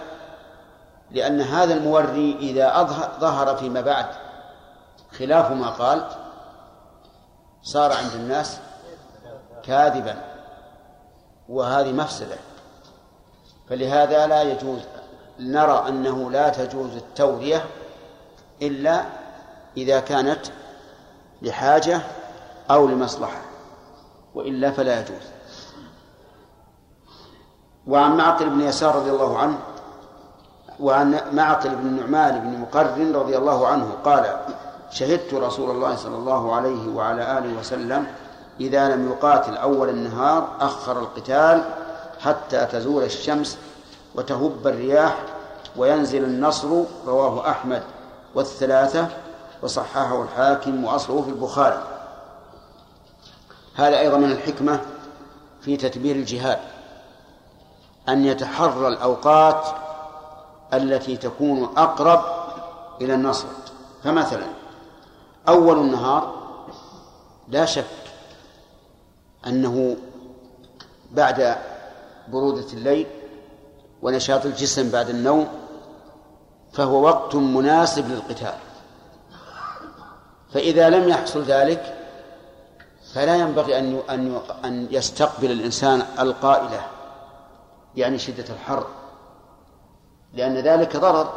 لأن هذا الموري إذا أظهر ظهر فيما بعد خلاف ما قال صار عند الناس كاذبا وهذه مفسدة. فلهذا لا يجوز نرى أنه لا تجوز التورية إلا إذا كانت لحاجة أو لمصلحة وإلا فلا يجوز. وعن معقل بن يسار رضي الله عنه وعن معقل بن النعمان بن مقرن رضي الله عنه قال شهدت رسول الله صلى الله عليه وعلى آله وسلم إذا لم يقاتل أول النهار أخر القتال حتى تزول الشمس وتهب الرياح وينزل النصر رواه أحمد والثلاثة وصححه الحاكم وأصله في البخاري. هذا أيضا من الحكمة في تدبير الجهاد أن يتحرى الأوقات التي تكون أقرب إلى النصر. فمثلا أول النهار لا شك أنه بعد برودة الليل ونشاط الجسم بعد النوم فهو وقت مناسب للقتال. فإذا لم يحصل ذلك فلا ينبغي أن أن أن يستقبل الإنسان القائلة يعني شدة الحر. لأن ذلك ضرر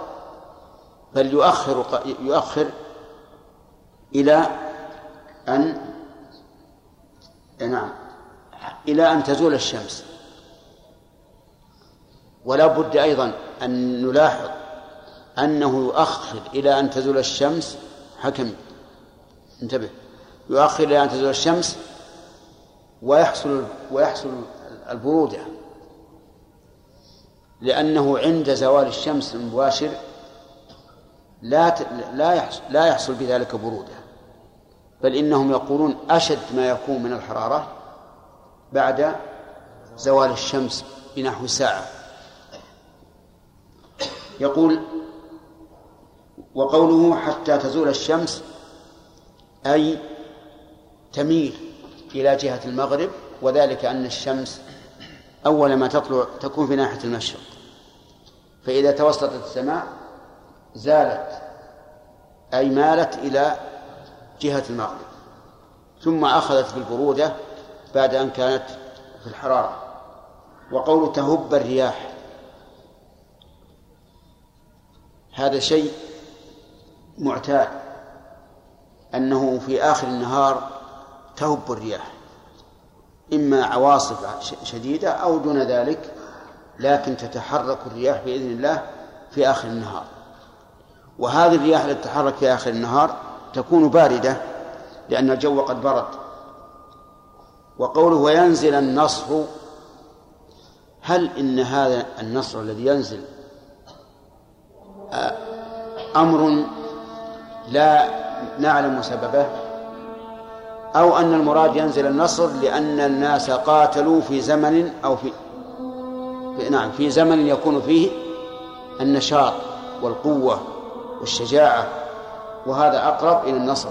بل يؤخر يؤخر إلى أن نعم إلى أن تزول الشمس. ولا بد أيضا أن نلاحظ أنه يؤخر إلى أن تزول الشمس. حكم انتبه يؤخر إلى أن تزول الشمس ويحصل ويحصل البرودة. لأنه عند زوال الشمس المباشر لا لا يحصل لا يحصل بذلك برودة. بل إنهم يقولون أشد ما يكون من الحرارة بعد زوال الشمس بنحو ساعة. يقول وقوله حتى تزول الشمس أي تميل إلى جهة المغرب وذلك أن الشمس أول ما تطلع تكون في ناحية المشرق. فإذا توسطت السماء زالت أي مالت إلى جهة المغرب ثم أخذت بالبرودة بعد أن كانت في الحرارة. وقول تهب الرياح. هذا شيء معتاد. أنه في آخر النهار تهب الرياح. إما عواصف شديدة أو دون ذلك لكن تتحرك الرياح بإذن الله في آخر النهار. وهذه الرياح التي تتحرك في آخر النهار تكون باردة لأن الجو قد برد. وقوله وينزل النصر هل إن هذا النصر الذي ينزل أمر لا نعلم سببه أو أن المراد ينزل النصر لأن الناس قاتلوا في زمن أو في نعم في زمن يكون فيه النشاط والقوة والشجاعة وهذا أقرب إلى النصر.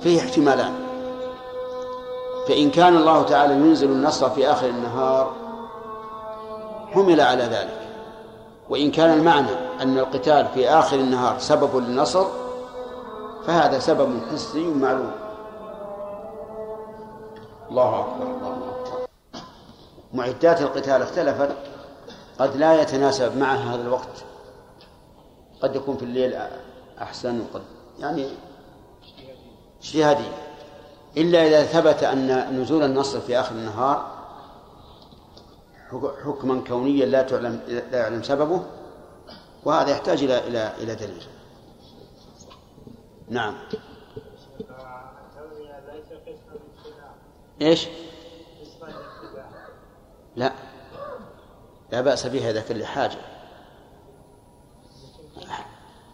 فيه احتمالان. فإن كان الله تعالى ينزل النصر في آخر النهار حمل على ذلك. وإن كان المعنى أن القتال في آخر النهار سبب للنصر فهذا سبب حسي معلوم. الله أكبر الله معدات القتال اختلفت قد لا يتناسب معها هذا الوقت. قد يكون في الليل أحسن وقد يعني اجتهادي إلا إذا ثبت أن نزول النصر في آخر النهار حكما كونيا لا تعلم لا يعلم سببه وهذا يحتاج إلى إلى إلى دليل. نعم. إيش؟ لا. لا بأس بها إذا كان لحاجة.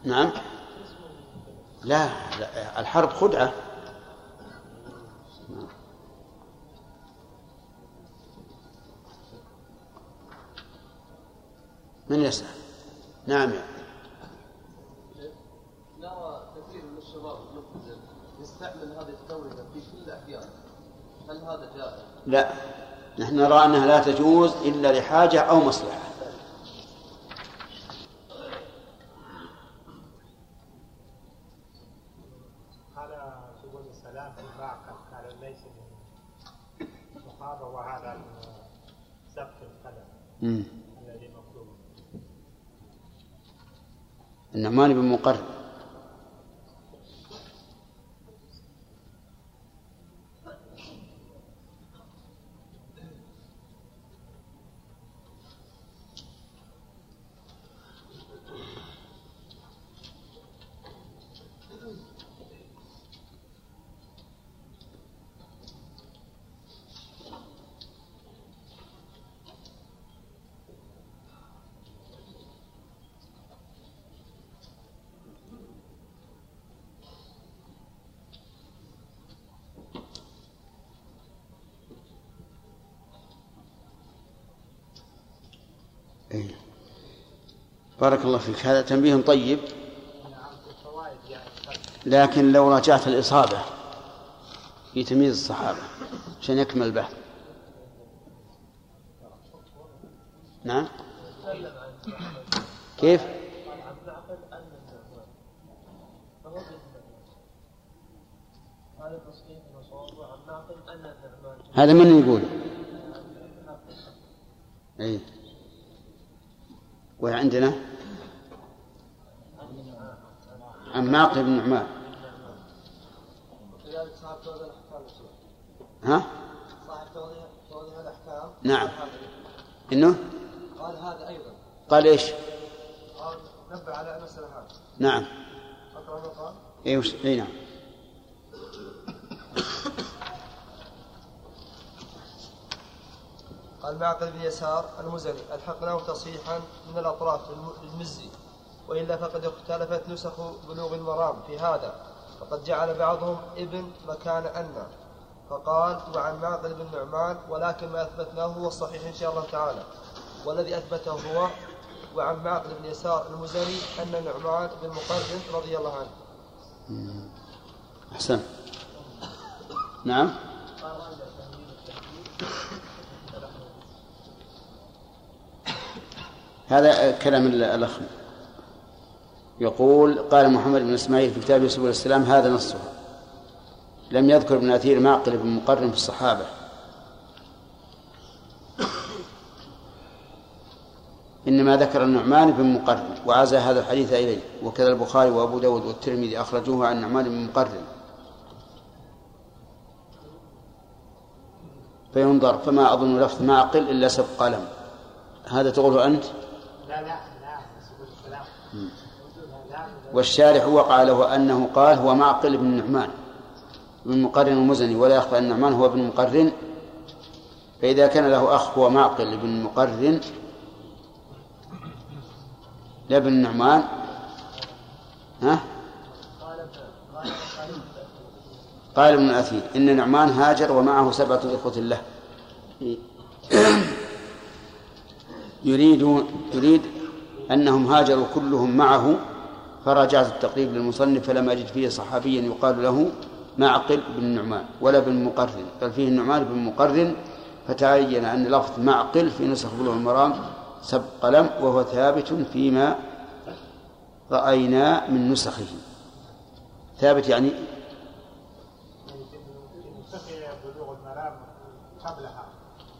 نعم. لا, لا الحرب خدعة. من يسأل؟ نعم. يعني. نرى كثير من الشباب يستعمل هذه التورية في كل الأحيان. هل هذا جائز؟ لا. نحن نرى أنها لا تجوز إلا لحاجة أو مصلحة. النعمان بن مقرن بارك الله فيك. هذا تنبيه طيب. لكن لو راجعت الإصابة في تمييز الصحابة عشان يكمل البحث نعم. كيف؟ هذا من يقول؟ أي وعندنا عن معقل بن نعمان. ها؟ صاحب الاحكام نعم. إنه قال هذا أيضا قال إيش؟ قال نبه على مساله هذه نعم اقرا ما قال إيه وش... إيه نعم قال معقل بن يسار المزني ألحقناه تصحيحا من الأطراف للم- للمزي وإلا فقد اختلفت نسخ بلوغ المرام في هذا فقد جعل بعضهم ابن مكان أن فقال وعن معقل بن نعمان ولكن ما أثبتناه هو الصحيح إن شاء الله تعالى. والذي أثبته هو وعن معقل بن يسار المزني أن نعمان بن مقرن رضي الله عنه. أحسن. نعم. هذا كلام الأخ. يقول قال محمد بن إسماعيل في كتابه سبل السلام هذا نصه. لم يذكر ابن أثير معقل بن مقرن في الصحابة. إنما ذكر النعمان بن مقرن وعزى هذا الحديث إليه. وكذا البخاري وأبو داود والترمذي أخرجوه عن النعمان بن مقرن. فينظر فما أظن لفظ معقل إلا سبق قلم. هذا تقوله أنت؟ لا لا لا سبل السلام لا لا والشارح وقع له أنه قال هو معقل بن نعمان بن مقرن المزني ولا يخفى أن نعمان هو ابن مقرن. فإذا كان له أخ هو معقل بن مقرن لا بن نعمان ها؟ قال ابن الأثير إن نعمان هاجر ومعه سبعة إخوة له. يريد يريد أنهم هاجروا كلهم معه فرجعت التقريب للمصنف فلم أجد فيه صحابيا يقال له معقل بن نعمان ولا بن مقرن بل فيه النعمان بن مقرن فتعين أن لفظ معقل في نسخ بلوغ المرام سبق قلم وهو ثابت فيما رأينا من نسخه ثابت يعني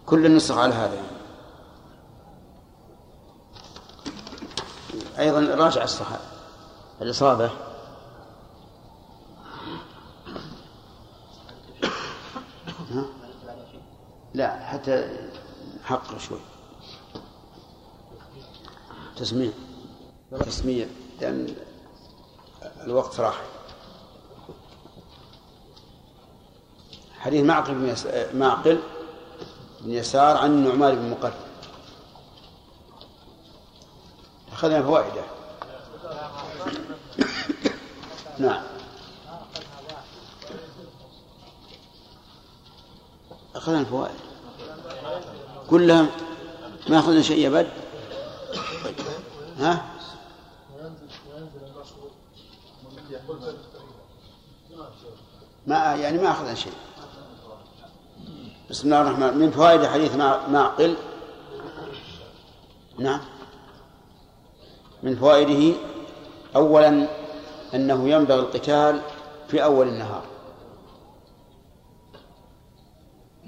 كل النسخ على هذا يعني. أيضا راجع الصحابة الإصابة؟ لا حتى حقق شوي. تسميع. تسميع. لأن الوقت راح. حديث معقل بن. معقل بن يسار عن النعمان بن مقرن أخذنا فوائده نعم أخذنا الفوائد. كلها ما أخذنا شيء يا بد ها؟ ما يعني ما أخذنا شيء. بسم الله الرحمن من فوائد حديث مع- معقل نعم. من فوائده أولا أنه ينبغي القتال في أول النهار.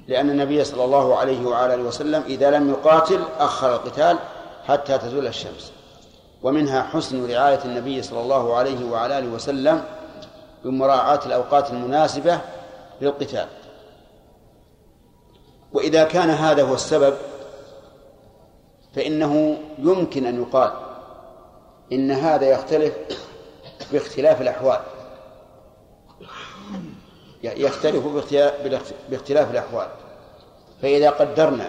لأن النبي صلى الله عليه وعلى آله وسلم إذا لم يقاتل أخر القتال حتى تزول الشمس. ومنها حسن رعاية النبي صلى الله عليه وعلى آله وسلم بمراعاة الأوقات المناسبة للقتال. وإذا كان هذا هو السبب فإنه يمكن أن يقال إن هذا يختلف باختلاف الأحوال. يختلف باختلاف الأحوال. فإذا قدرنا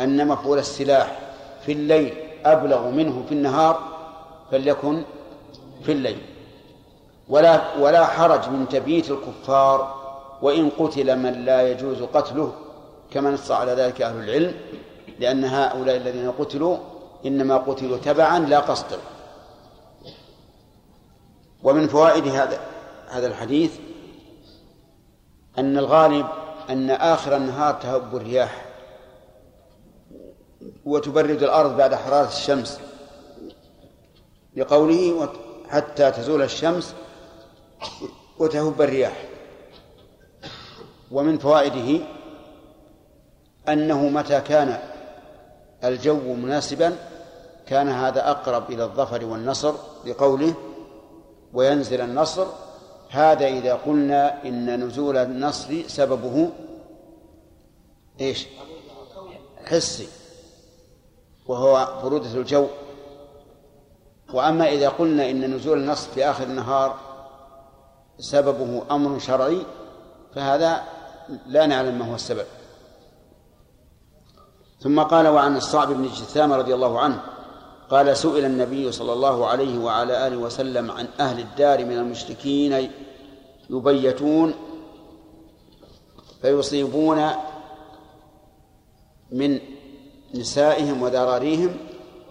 أن مفعول السلاح في الليل أبلغ منه في النهار فليكن في الليل. ولا ولا حرج من تبييت الكفار وإن قتل من لا يجوز قتله كما نص على ذلك أهل العلم لأن هؤلاء الذين قتلوا إنما قتلوا تبعا لا قصدا ومن فوائد هذا هذا الحديث أن الغالب أن آخر النهار تهب الرياح وتبرد الأرض بعد حرارة الشمس. لقوله حتى تزول الشمس وتهب الرياح. ومن فوائده أنه متى كان الجو مناسبا كان هذا أقرب إلى الظفر والنصر لقوله وينزل النصر هذا إذا قلنا إن نزول النصر سببه إيش؟ حسي وهو برودة الجو. وأما إذا قلنا إن نزول النصر في آخر النهار سببه أمر شرعي فهذا لا نعلم ما هو السبب. ثم قال وعن الصعب بن جثام رضي الله عنه قال سئل النبي صلى الله عليه وعلى آله وسلم عن أهل الدار من المشركين يبيتون فيصيبون من نسائهم وذراريهم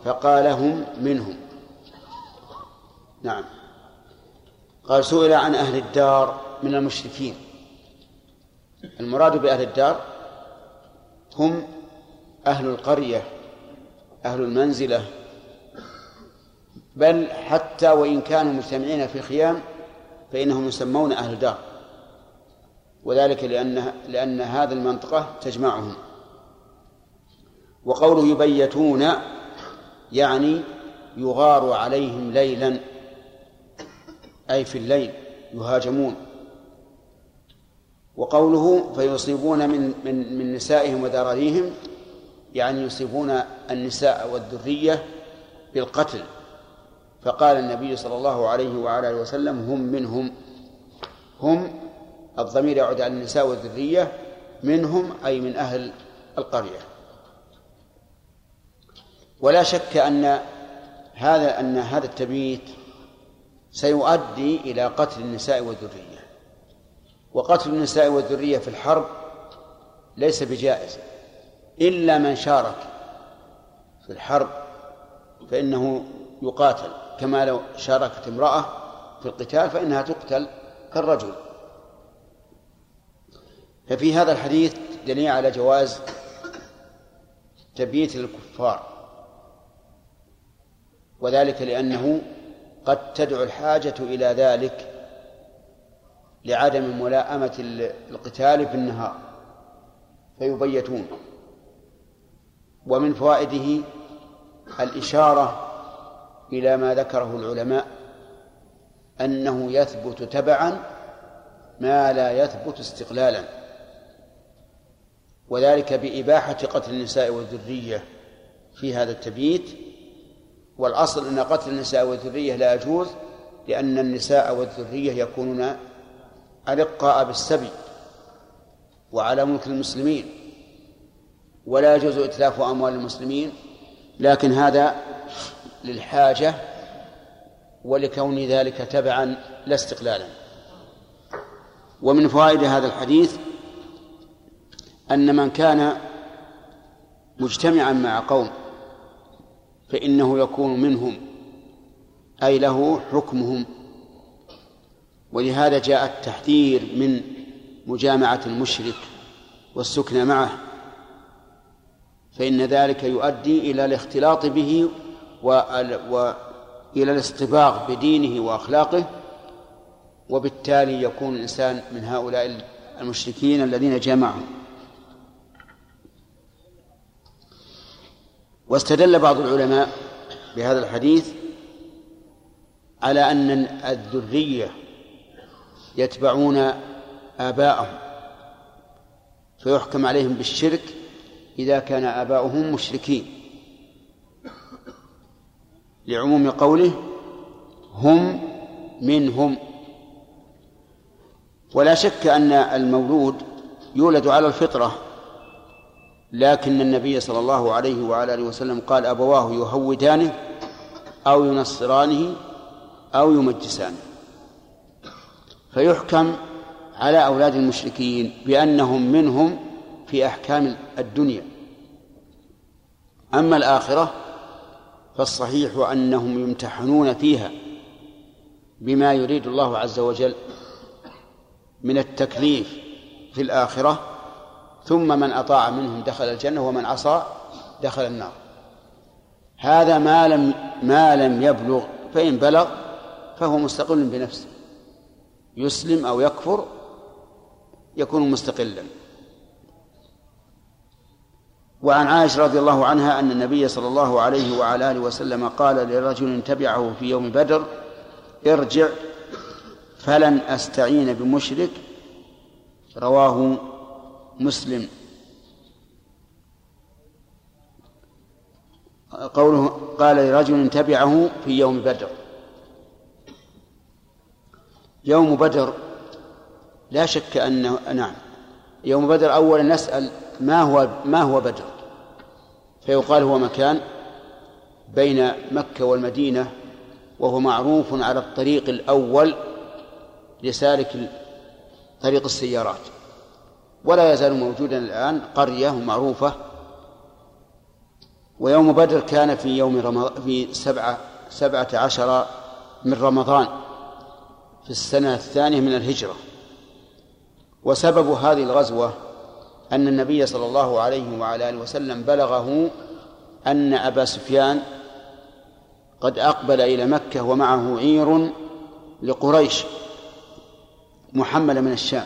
فقال هم منهم. نعم. قال سئل عن أهل الدار من المشركين. المراد بأهل الدار هم أهل القرية أهل المنزلة بل حتى وإن كانوا مجتمعين في خيام فإنهم يسمون أهل دار. وذلك لأن لأن هذه المنطقة تجمعهم. وقوله يبيتون يعني يغار عليهم ليلا أي في الليل يهاجمون. وقوله فيصيبون من من من نسائهم وذراريهم يعني يصيبون النساء والذرية بالقتل. فقال النبي صلى الله عليه وعلى وسلم هم منهم. هم الضمير يعود على النساء والذرية منهم أي من أهل القرية. ولا شك أن هذا أن هذا التبييت سيؤدي إلى قتل النساء والذرية. وقتل النساء والذرية في الحرب ليس بجائز. إلا من شارك في الحرب فإنه يقاتل. كما لو شاركت امرأة في القتال فإنها تقتل كالرجل. ففي هذا الحديث دليل على جواز تبييت الكفار وذلك لأنه قد تدعو الحاجة إلى ذلك لعدم ملاءمة القتال في النهار فيبيتون. ومن فوائده الإشارة إلى ما ذكره العلماء أنه يثبت تبعا ما لا يثبت استقلالا. وذلك بإباحة قتل النساء والذرية في هذا التبييت والأصل أن قتل النساء والذرية لا يجوز لأن النساء والذرية يكونون أرقاء بالسبي وعلى ملك المسلمين. ولا يجوز إتلاف أموال المسلمين لكن هذا للحاجة ولكون ذلك تبعا لا استقلالا. ومن فوائد هذا الحديث أن من كان مجتمعا مع قوم فإنه يكون منهم أي له حكمهم. ولهذا جاء التحذير من مجامعة المشرك والسكن معه فإن ذلك يؤدي إلى الاختلاط به وإلى الاصطباغ بدينه وأخلاقه وبالتالي يكون الإنسان من هؤلاء المشركين الذين جمعهم واستدل بعض العلماء بهذا الحديث على أن الذرية يتبعون آباءهم فيحكم عليهم بالشرك إذا كان آباؤهم مشركين. لعموم قوله هم منهم. ولا شك أن المولود يولد على الفطرة لكن النبي صلى الله عليه وعلى آله وسلم قال أبواه يهودانه أو ينصرانه أو يمجسانه. فيحكم على أولاد المشركين بأنهم منهم في أحكام الدنيا. أما الآخرة فالصحيح أنهم يمتحنون فيها بما يريد الله عز وجل من التكليف في الآخرة ثم من أطاع منهم دخل الجنة ومن عصى دخل النار. هذا ما لم ما لم يبلغ فإن بلغ فهو مستقل بنفسه. يسلم أو يكفر يكون مستقلا. وعن عائشة رضي الله عنها أن النبي صلى الله عليه وعلى آله وسلم قال لرجل تبعه في يوم بدر ارجع فلن أستعين بمشرك رواه مسلم. قوله قال لرجل تبعه في يوم بدر. يوم بدر لا شك أنه نعم يوم بدر أولا نسأل ما هو ما هو بدر؟ فيقال هو مكان بين مكة والمدينة وهو معروف على الطريق الأول لسالك طريق السيارات. ولا يزال موجودا الآن قرية معروفة. ويوم بدر كان في يوم رمضان في سبعة سبعة عشر من رمضان في السنة الثانية من الهجرة. وسبب هذه الغزوة أن النبي صلى الله عليه وعلى آله وسلم بلغه أن أبا سفيان قد أقبل إلى مكة ومعه عير لقريش محملة من الشام.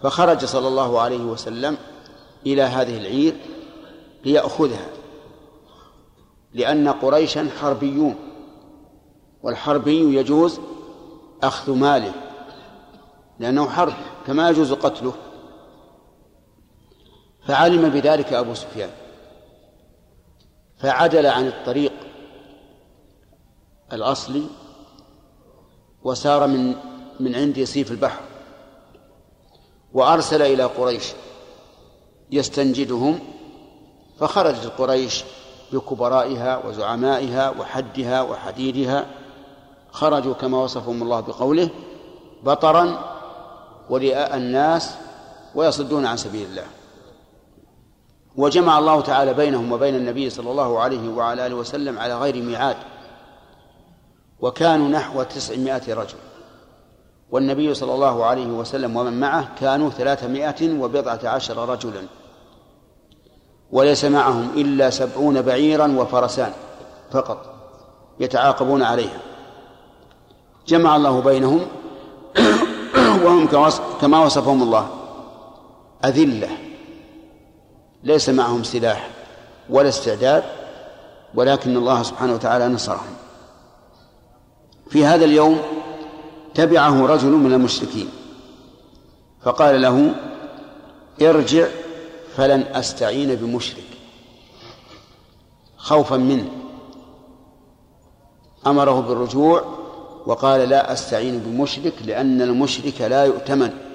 فخرج صلى الله عليه وسلم إلى هذه العير ليأخذها لأن قريشا حربيون والحربي يجوز أخذ ماله لأنه حرب كما يجوز قتله. فعلم بذلك أبو سفيان. فعدل عن الطريق الأصلي وسار من من عند يسيف البحر وأرسل إلى قريش يستنجدهم فخرجت قريش بكبرائها وزعمائها وحدها وحديدها. خرجوا كما وصفهم الله بقوله بطرا ورئاء الناس ويصدون عن سبيل الله. وجمع الله تعالى بينهم وبين النبي صلى الله عليه وعلى آله وسلم على غير ميعاد وكانوا نحو تسعمائة رجل. والنبي صلى الله عليه وسلم ومن معه كانوا ثلاثمائة وبضعة عشر رجلا. وليس معهم إلا سبعون بعيرا وفرسان فقط يتعاقبون عليها. جمع الله بينهم وهم كما وصفهم الله أذلة. ليس معهم سلاح ولا استعداد ولكن الله سبحانه وتعالى نصرهم. في هذا اليوم تبعه رجل من المشركين فقال له ارجع فلن أستعين بمشرك. خوفا منه. أمره بالرجوع وقال لا أستعين بمشرك لأن المشرك لا يؤتمن.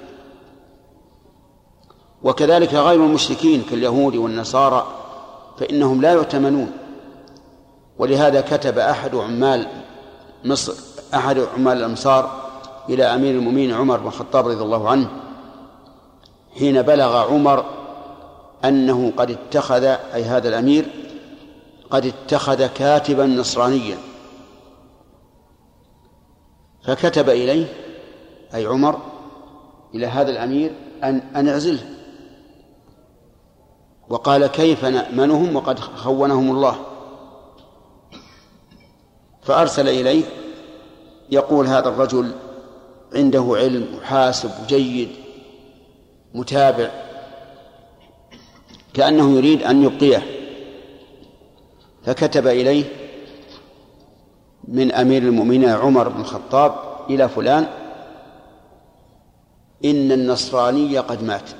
وكذلك غير المشركين كاليهود والنصارى فإنهم لا يؤتمنون. ولهذا كتب أحد عمال مصر أحد عمال الأمصار إلى أمير المؤمنين عمر بن الخطاب رضي الله عنه حين بلغ عمر أنه قد اتخذ أي هذا الأمير قد اتخذ كاتبا نصرانيا. فكتب إليه أي عمر إلى هذا الأمير أن أن اعزله وقال كيف نأمنهم وقد خونهم الله. فأرسل إليه يقول هذا الرجل عنده علم محاسب جيد متابع كأنه يريد أن يبقيه. فكتب إليه من أمير المؤمنين عمر بن الخطاب إلى فلان إن النصراني قد مات.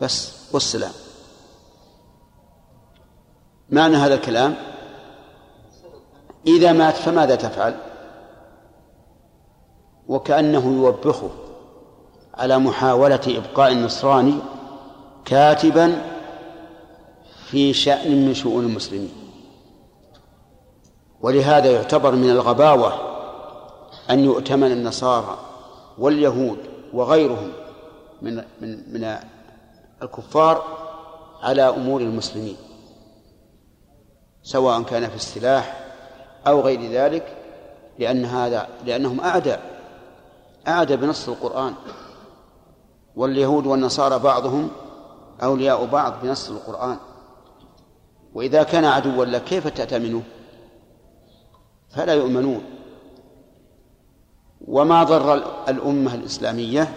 بس والسلام. معنى هذا الكلام؟ إذا مات فماذا تفعل؟ وكأنه يوبخه على محاولة إبقاء النصراني كاتبا في شأن من شؤون المسلمين. ولهذا يعتبر من الغباوة أن يؤتمن النصارى واليهود وغيرهم من من من الكفار على أمور المسلمين سواء كان في السلاح أو غير ذلك لأن هذا لأنهم أعداء أعدى بنص القرآن. واليهود والنصارى بعضهم أولياء بعض بنص القرآن. وإذا كان عدوا لك كيف تأتمنه فلا يؤمنون. وما ضر الأمة الإسلامية؟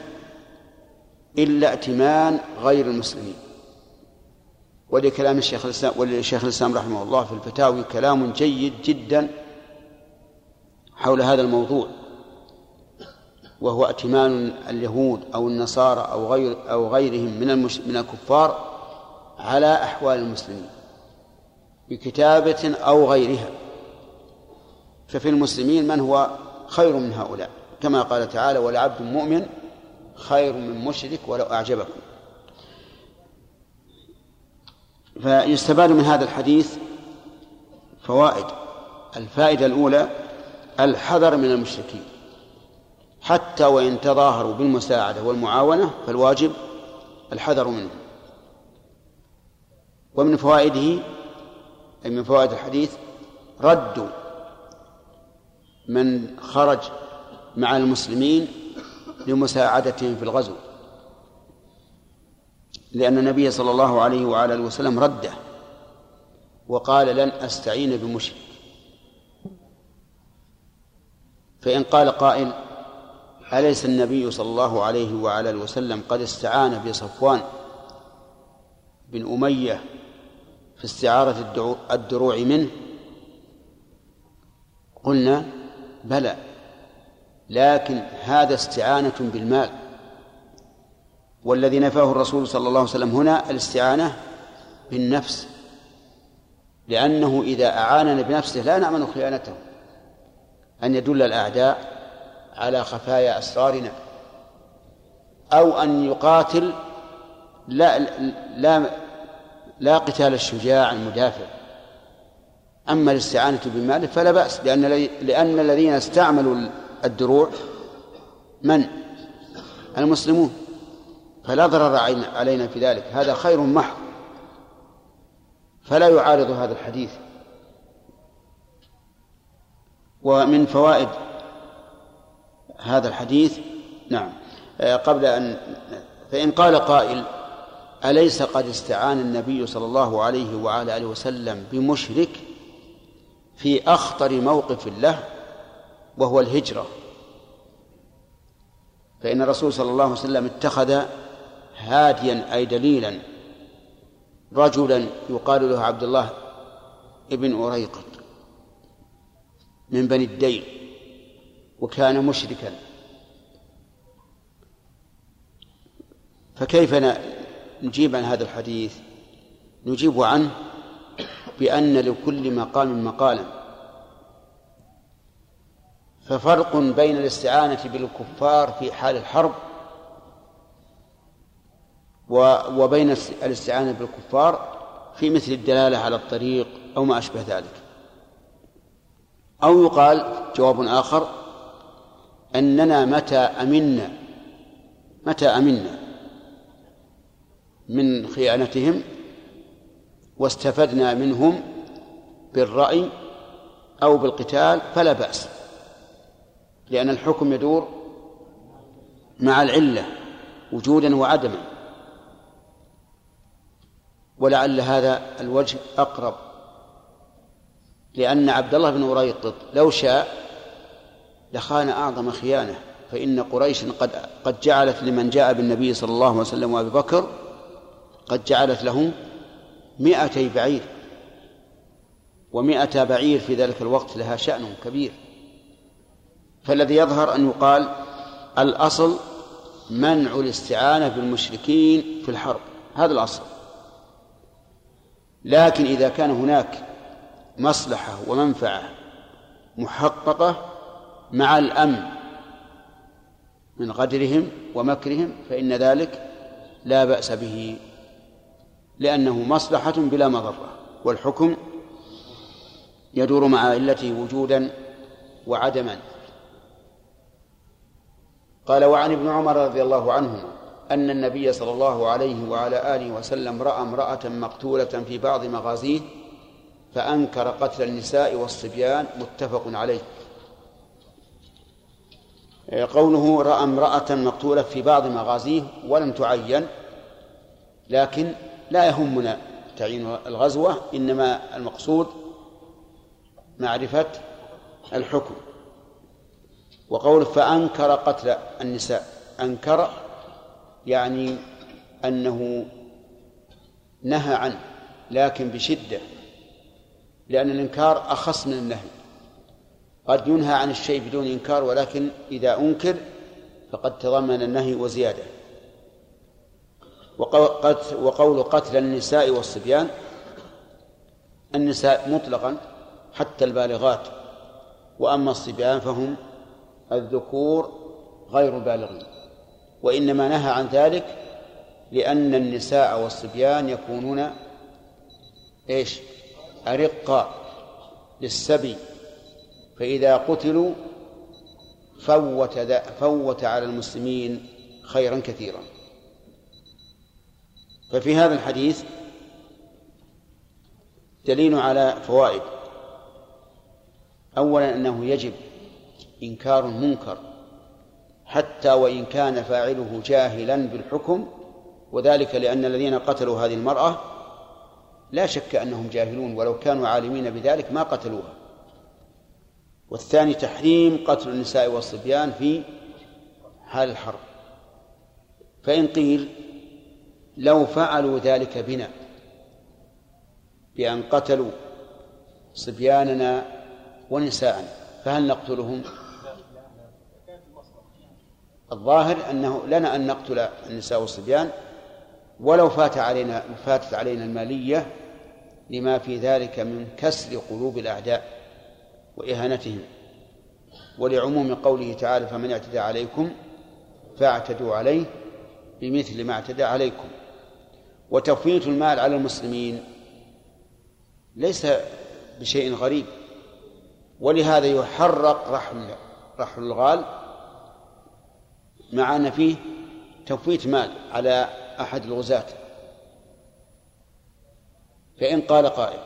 إلا ائتمان غير المسلمين. ولكلام الشيخ الإسلام وللشيخ الإسلام رحمه الله في الفتاوي كلام جيد جدا حول هذا الموضوع. وهو ائتمان اليهود أو النصارى أو غير أو غيرهم من المش من الكفار على أحوال المسلمين بكتابة أو غيرها. ففي المسلمين من هو خير من هؤلاء؟ كما قال تعالى ولعبد مؤمن خير من مشرك ولو أعجبكم. فيستفاد من هذا الحديث فوائد. الفائدة الأولى الحذر من المشركين. حتى وإن تظاهروا بالمساعدة والمعاونة فالواجب الحذر منهم. ومن فوائده أي من فوائد الحديث رد من خرج مع المسلمين لمساعدتهم في الغزو. لأن النبي صلى الله عليه وعلى آله وسلم رده وقال لن أستعين بمشرك. فإن قال قائل أليس النبي صلى الله عليه وعلى آله وسلم قد استعان بصفوان بن أمية في استعارة الدروع منه؟ قلنا بلى. لكن هذا استعانة بالمال. والذي نفاه الرسول صلى الله عليه وسلم هنا الاستعانة بالنفس. لأنه إذا أعاننا بنفسه لا نأمن خيانته. أن يدل الأعداء على خفايا أسرارنا. أو أن يقاتل لا لا لا قتال الشجاع المدافع. أما الاستعانة بالمال فلا بأس لأن لأن الذين استعملوا الدروع من؟ المسلمون. فلا ضرر علينا في ذلك. هذا خير محض. فلا يعارض هذا الحديث. ومن فوائد هذا الحديث نعم آه، قبل أن فإن قال قائل أليس قد استعان النبي صلى الله عليه وعلى آله وسلم بمشرك في أخطر موقف له؟ وهو الهجرة. فإن الرسول صلى الله عليه وسلم اتخذ هاديا أي دليلا رجلا يقال له عبد الله ابن أريقط من بني الديل وكان مشركا. فكيف نجيب عن هذا الحديث؟ نجيب عنه بأن لكل مقام مقالا. ففرق بين الاستعانة بالكفار في حال الحرب وبين الاستعانة بالكفار في مثل الدلالة على الطريق أو ما أشبه ذلك. أو يقال جواب آخر أننا متى أمنا متى أمنا من خيانتهم واستفدنا منهم بالرأي أو بالقتال فلا بأس. لأن الحكم يدور مع العلة وجودا وعدما. ولعل هذا الوجه أقرب. لأن عبد الله بن أريطط لو شاء لخان أعظم خيانة فإن قريش قد قد جعلت لمن جاء بالنبي صلى الله عليه وسلم وأبي بكر قد جعلت له مئتي بعير ومئة بعير في ذلك الوقت لها شأن كبير. فالذي يظهر أن يقال الأصل منع الاستعانة بالمشركين في الحرب. هذا الأصل. لكن إذا كان هناك مصلحة ومنفعة محققة مع الأمن من غدرهم ومكرهم فإن ذلك لا بأس به لأنه مصلحة بلا مضرة. والحكم يدور مع علته وجودا وعدما. قال وعن ابن عمر رضي الله عنهما أن النبي صلى الله عليه وعلى آله وسلم رأى امرأة مقتولة في بعض مغازيه فأنكر قتل النساء والصبيان متفق عليه. قوله رأى امرأة مقتولة في بعض مغازيه ولم تعين لكن لا يهمنا تعيين الغزوة إنما المقصود معرفة الحكم. وقول فأنكر قتل النساء أنكر يعني أنه نهى عنه لكن بشدة لأن الإنكار أخص من النهي. قد ينهى عن الشيء بدون إنكار ولكن إذا أنكر فقد تضمن النهي وزيادة. وقول قتل النساء والصبيان النساء مطلقا حتى البالغات وأما الصبيان فهم الذكور غير البالغين وإنما نهى عن ذلك لأن النساء والصبيان يكونون إيش؟ أرقا للسبي فإذا قتلوا فوت فوت على المسلمين خيرا كثيرا ففي هذا الحديث دليل على فوائد أولا أنه يجب إنكار منكر حتى وإن كان فاعله جاهلا بالحكم وذلك لأن الذين قتلوا هذه المرأة لا شك أنهم جاهلون ولو كانوا عالمين بذلك ما قتلوها. والثاني تحريم قتل النساء والصبيان في حال الحرب. فإن قيل لو فعلوا ذلك بنا بأن قتلوا صبياننا ونساءنا فهل نقتلهم؟ الظاهر أنه لنا أن نقتل النساء والصبيان ولو فات علينا فاتت علينا المالية لما في ذلك من كسر قلوب الأعداء وإهانتهم. ولعموم قوله تعالى فمن اعتدى عليكم فاعتدوا عليه بمثل ما اعتدى عليكم. وتفويت المال على المسلمين ليس بشيء غريب ولهذا يحرق رحل رحل الغال مع أن فيه تفويت مال على أحد الغزاة فإن قال قائل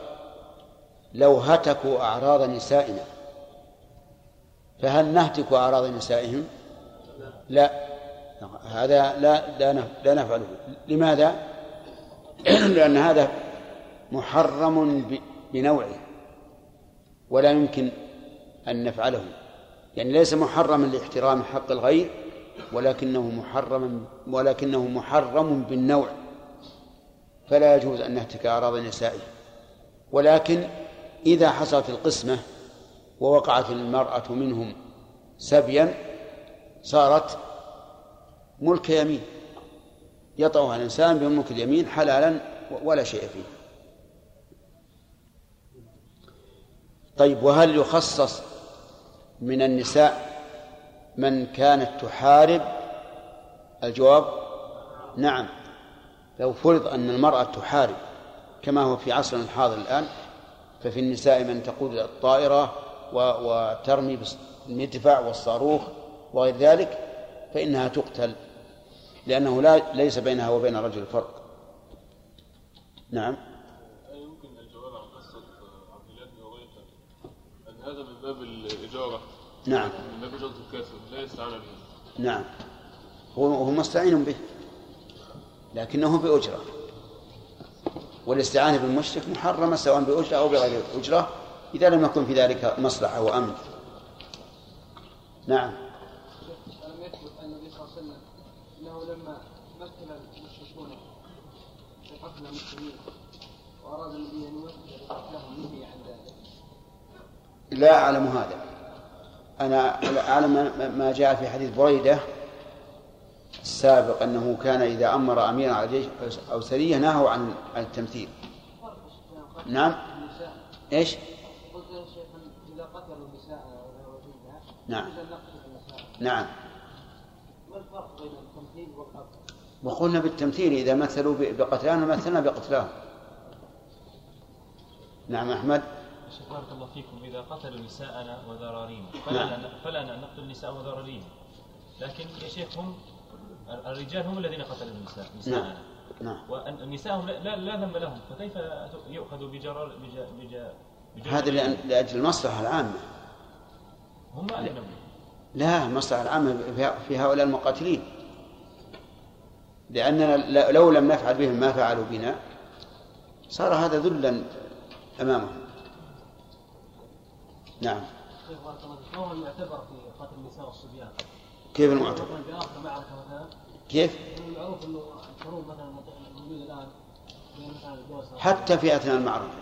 لو هتكوا أعراض نسائنا فهل نهتك أعراض نسائهم؟ لا هذا لا لا نفعله لماذا؟ لأن هذا محرم بنوعه ولا يمكن أن نفعله يعني ليس محرما لاحترام حق الغير ولكنه محرم ولكنه محرم بالنوع فلا يجوز أن نهتك أعراض نسائه ولكن إذا حصلت القسمة ووقعت المرأة منهم سبيا صارت ملك يمين يطعها الإنسان بملك اليمين حلالا ولا شيء فيه. طيب وهل يخصص من النساء من كانت تحارب؟ الجواب نعم. لو فرض أن المرأة تحارب كما هو في عصرنا الحاضر الآن ففي النساء من تقود الطائرة وترمي بالمدفع والصاروخ وغير ذلك فإنها تقتل لأنه لا ليس بينها وبين الرجل فرق. نعم. يمكن الجواب عن قصة عبد الله بن أن هذا من باب الإجارة. نعم. من باب إجارة الكافر لا يستعان به نعم. هو هو مستعين به. لكنه بأجرة. والاستعانة بالمشرك محرمة سواء بأجرة أو بغير أجرة إذا لم يكن في ذلك مصلحة وأمن. نعم. ألم يثبت أن النبي صلى الله عليه وسلم أنه لما مثل المشركون في قتل المسلمين وأراد النبي أن يمثل قتلهم نهي عن ذلك. لا أعلم هذا. أنا أعلم ما جاء في حديث بريدة السابق أنه كان إذا أمر أميرا على جيش أو سرية نهوا عن التمثيل. نعم؟ إيش؟ نعم. نعم. بين التمثيل والقتل؟ وقلنا بالتمثيل إذا مثلوا ب- بقتلاهم مثلنا بقتلاهم نعم أحمد؟ بارك الله فيكم. إذا قتلوا نساءنا وذرارينا نعم. فلا فلا نقتل النساء وذرارينا لكن يا شيخ هم الرجال هم الذين قتلوا النساء نعم. نساءنا. نعم. والنساء هم لا, لا, ذنب لهم. فكيف يؤخذ بجرار بج بج بجرار- هذا لأن- لأجل المصلحة العامة. هم أذنبوا لا المصلحة العامة في- هؤلاء المقاتلين. لأننا لو لم نفعل بهم ما فعلوا بنا صار هذا ذلا أمامهم. نعم. شيخ بارك الله فيك ما هو المعتبر في قتل النساء والصبيان؟ كيف المعتبر؟ في مثلا. كيف؟ المعروف الحروب مثلا مثلا الجوز حتى في أثناء المعركة.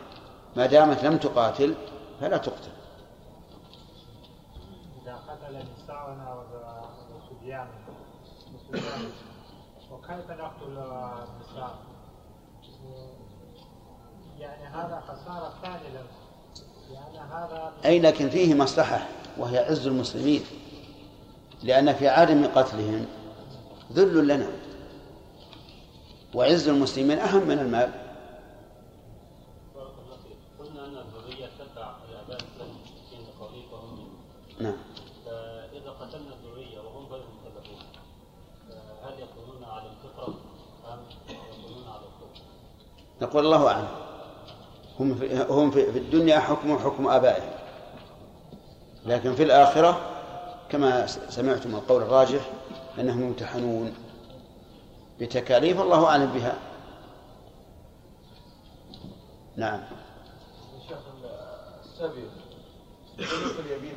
ما دامت لم تقاتل فلا تقتل. إذا قتل نساءنا وصبياننا وكيف نقتل النساء؟ يعني هذا خسارة ثانية لنا. لأن هذا أي لكن فيه مصلحة وهي عز المسلمين لأن في عدم قتلهم ذل لنا وعز المسلمين أهم من المال. نعم فاذا قتلنا الذريه وهم غير يكونون على الفطره ام يكونون على؟ نقول الله أعلم هم في, هم في, الدنيا حكم حكم آبائهم. لكن في الآخرة كما سمعتم القول الراجح أنهم يمتحنون. بتكاليف الله أعلم بها. نعم. السبي.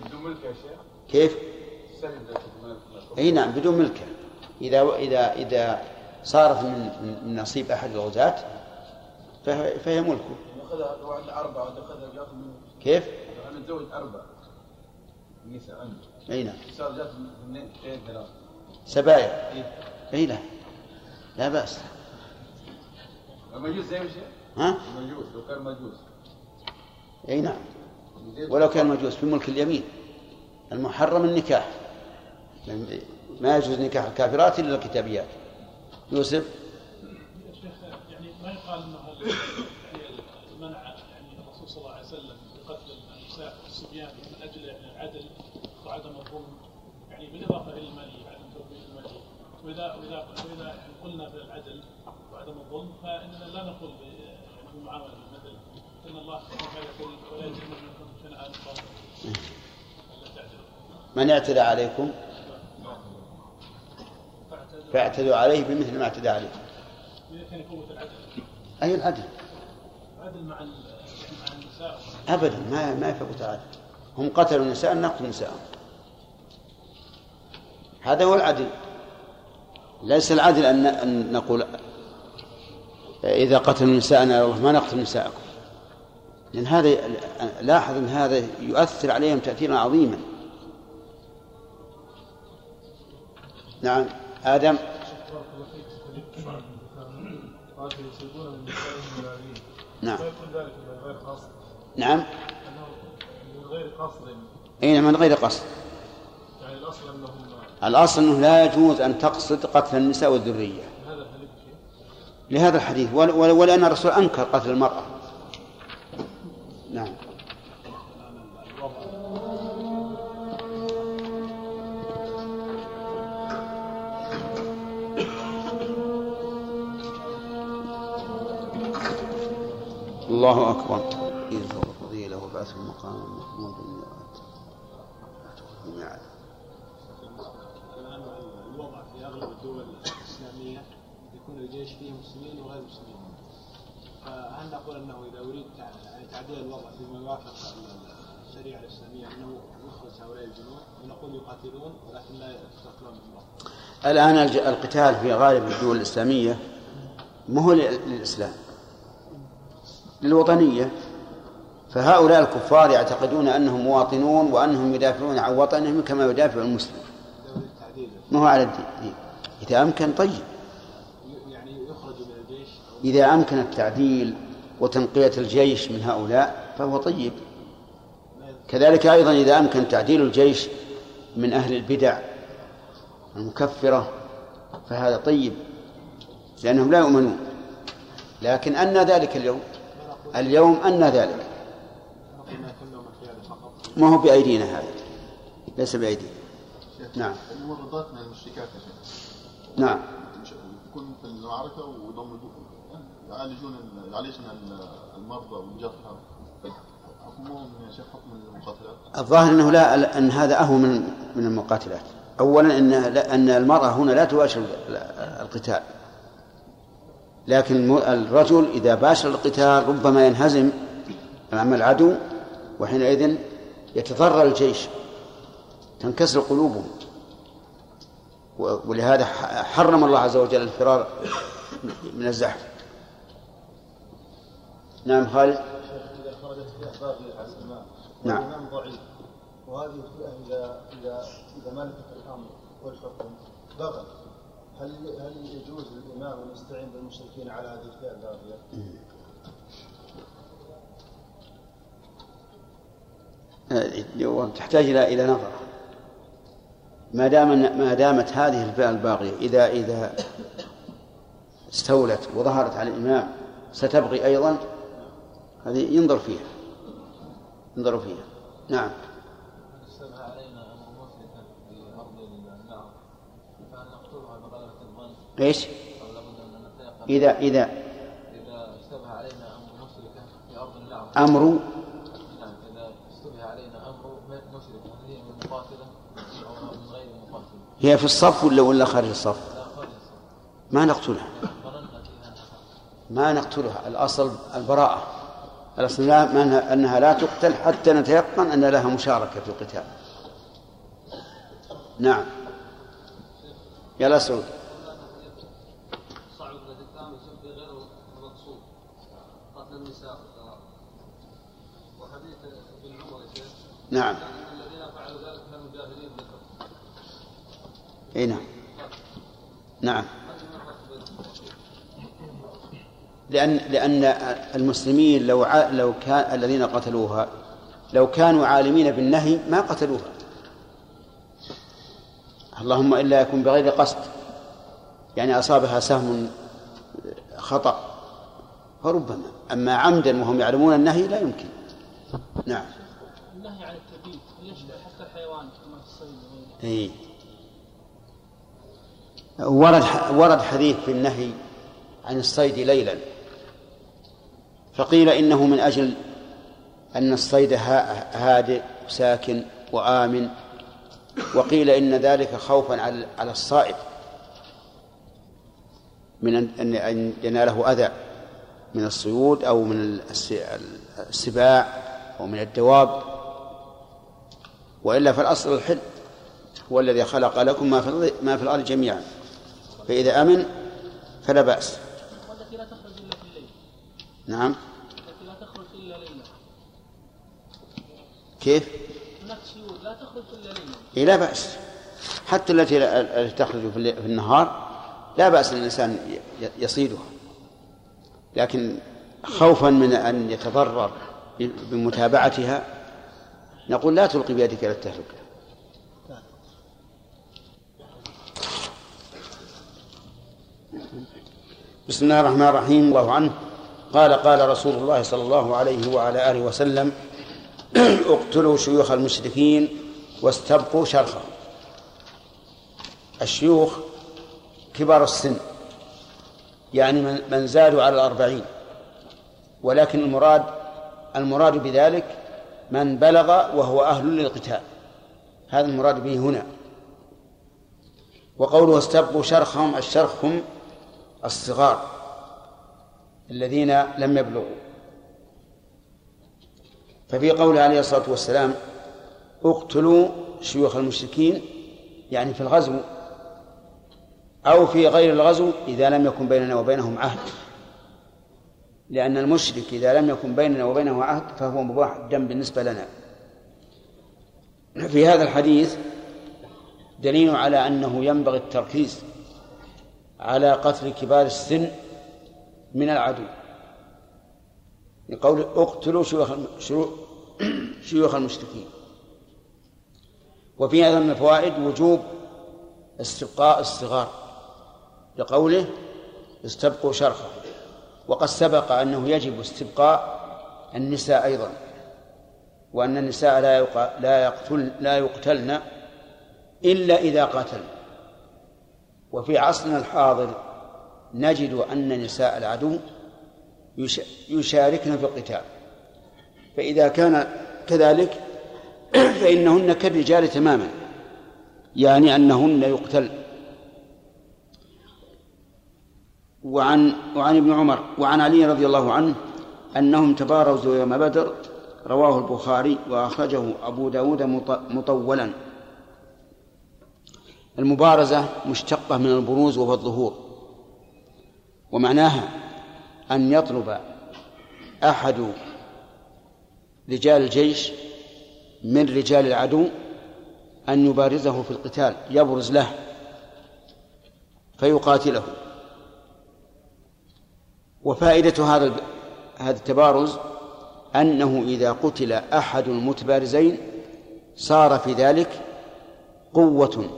بدون يا شيخ؟ كيف؟ أي نعم بدون ملكه إذا اذا إذا صارت من نصيب أحد الغزاة فهي ملكه. كيف؟ أنا متزوج أربع نساء عندي أي نعم. صار اثنين ثلاث سبايا. إيه. أي لا لا بأس. المجوس زي ما شيخ ها؟ المجوس لو كان مجوس. أي نعم. ولو كان مجوس في ملك اليمين. المحرم النكاح. ما يجوز نكاح الكافرات إلا الكتابيات. يوسف؟ يا شيخ يعني ما يقال إنه النساء والصبيان من أجل العدل وعدم الظلم. يعني بالاضافه إلى الماليه عدم توفير الماليه وإذا وإذا وإذا قلنا بالعدل وعدم الظلم فإننا لا نقول يعني بالمعامله مثل إن الله سبحانه يقول ولا يجرمنكم شنآن قوم. الا تعدلوا من اعتدى عليكم؟ فاعتدوا عليه بمثل ما اعتدى العدل. أي العدل؟ العدل مع ابدا ما ما يفوت العدل هم قتلوا النساء نقتل نساءهم. هذا هو العدل. ليس العدل ان أن نقول إذا قتلوا نساءنا الله ما نقتل نساءكم. لأن هذا لاحظ أن هذا يؤثر عليهم تاثيرا عظيما. نعم العليم نعم. فيكون ذلك من غير قصد نعم من غير قصد. اي من غير قصد يعني الأصل أنهم الأصل أنه لا يجوز أن تقصد قتل النساء والذرية. لهذا الحديث ول- ول- ولأن الرسول أنكر قتل المرأة. نعم. الله أكبر. الفضيلة وبعث المقام محمود الميعاد الان الوضع في اغلب الدول الاسلاميه يكون الجيش فيه مسلمين وغير مسلمين فهل نقول أنه إذا أريد تع- تعديل الوضع بما يوافق الشريعة الإسلامية أنه نخرج هؤلاء الجنود؟ ونقول يقاتلون ولكن لا يقتلون الآن القتال في غالب الدول الإسلامية. ما هو لل- للإسلام. للوطنية. فهؤلاء الكفار يعتقدون أنهم مواطنون وأنهم يدافعون عن وطنهم كما يدافع المسلم. ما هو على الدين؟ إذا أمكن طيب. يعني من الجيش إذا أمكن التعديل وتنقية الجيش من هؤلاء فهو طيب. كذلك أيضا إذا أمكن تعديل الجيش من أهل البدع المكفرة فهذا طيب لأنهم لا يؤمنون. لكن أن ذلك اليوم اليوم أن ذلك. ما هو بأيدينا هذا؟ ليس بأيدينا. نعم. الممرضات من شيخ نعم. يكون في المعركة ويضمدون يعالجون ال- يعالجون ال- المرضى والجرحى. حكمهم يا شيخ حكم المقاتلات؟ الظاهر أنه لا أن هذا أهون من من المقاتلات. أولا أن لا- أن المرأة هنا لا تباشر القتال. لكن الرجل إذا باشر القتال ربما ينهزم أمام العدو وحينئذ يتضرر الجيش تنكسر قلوبهم ولهذا حرم الله عز وجل الفرار من الزحف نعم خالد إذا خرجت في أخبار العلماء نعم. والإمام ضعيف وهذه الفئة إذا إذا إذا ملكت الأمر والحكم بغى هل هل يجوز للإمام أن يستعين بالمشركين على هذه الفئة الباغية؟ تحتاج إلى إلى نظر. ما دام ما دامت هذه الفئة الباغية إذا إذا استولت وظهرت على الإمام ستبغي أيضا؟ هذه ينظر فيها. ينظر فيها. نعم. نتيقن إذا إذا إذا اشتبه علينا أمر مسلكا في أرض النار أمر هي في الصف ولا ولا خارج الصف؟ ما نقتلها. ما نقتلها. الأصل البراءة. الأصل أنها- لا تقتل حتى نتيقن أن لها مشاركة في القتال. نعم. يلا سعود. صعب الاتهام يسمى غير مقصود قتل النساء وحديث ابن عمر يا شيخ نعم ان الذين فعلوا ذلك كانوا جاهلين بالحكم اي نعم. نعم. لأن لأن المسلمين لو ع... لو كان الذين قتلوها لو كانوا عالمين بالنهي ما قتلوها. اللهم إلا يكون بغير قصد. يعني أصابها سهم خطأ. فربما. أما عمدا وهم يعلمون النهي لا يمكن. نعم. النهي عن التبييت يشمل حتى الحيوان كما في الصيد؟ وغيره. ورد ورد حديث في النهي عن الصيد ليلا. فقيل إنه من أجل أن الصيد ها- هادئ ساكن وآمن. وقيل إن ذلك خوفا على الصائد. من ان يناله أذى من الصيود أو من الس- السباع أو من الدواب. وإلا فالأصل الحل هو الذي خلق لكم ما في ما في الأرض جميعا. فإذا آمن فلا والتي لا تخرج الا في الليل نعم. التي لا تخرج الا ليلا كيف؟ هناك لا تخرج الا ليلا إيه لا بأس. حتى التي تخرج في النهار لا بأس الإنسان يصيدها. لكن خوفا من أن يتضرر بمتابعتها نقول لا تلقي بيدك إلى التهلكة. بسم الله الرحمن الرحيم الله عنه. قال قال رسول الله صلى الله عليه وعلى آله وسلم اقتلوا شيوخ المشركين واستبقوا شرخهم. الشيوخ كبار السن يعني من زادوا على الأربعين. ولكن المراد المراد بذلك من بلغ وهو أهل للقتال. هذا المراد به هنا. وقوله استبقوا شرخهم الشرخ هم الصغار الذين لم يبلغوا. ففي قوله عليه الصلاة والسلام اقتلوا شيوخ المشركين يعني في الغزو أو في غير الغزو إذا لم يكن بيننا وبينهم عهد. لأن المشرك إذا لم يكن بيننا وبينه عهد فهو مباح الدم بالنسبة لنا. في هذا الحديث دليل على أنه ينبغي التركيز على قتل كبار السن من العدو. لقول اقتلوا شيوخ شيوخ المشركين. وفي هذا من الفوائد وجوب استبقاء الصغار. لقوله استبقوا شرخه وقد سبق أنه يجب استبقاء النساء أيضا. وأن النساء لا لا يقتل لا يقتلن إلا إذا قتل وفي عصرنا الحاضر نجد أن نساء العدو يشاركن في القتال. فإذا كان كذلك فإنهن كالرجال تماما يعني أنهن يقتل. وعن وعن ابن عمر وعن علي رضي الله عنه أنهم تبارزوا يوم بدر رواه البخاري وأخرجه أبو داود مطولا. المبارزة مشتقة من البروز وهو الظهور. ومعناها أن يطلب أحد رجال الجيش من رجال العدو أن يبارزه في القتال يبرز له فيقاتله. وفائدة هذا هذا التبارز أنه إذا قتل أحد المتبارزين صار في ذلك قوة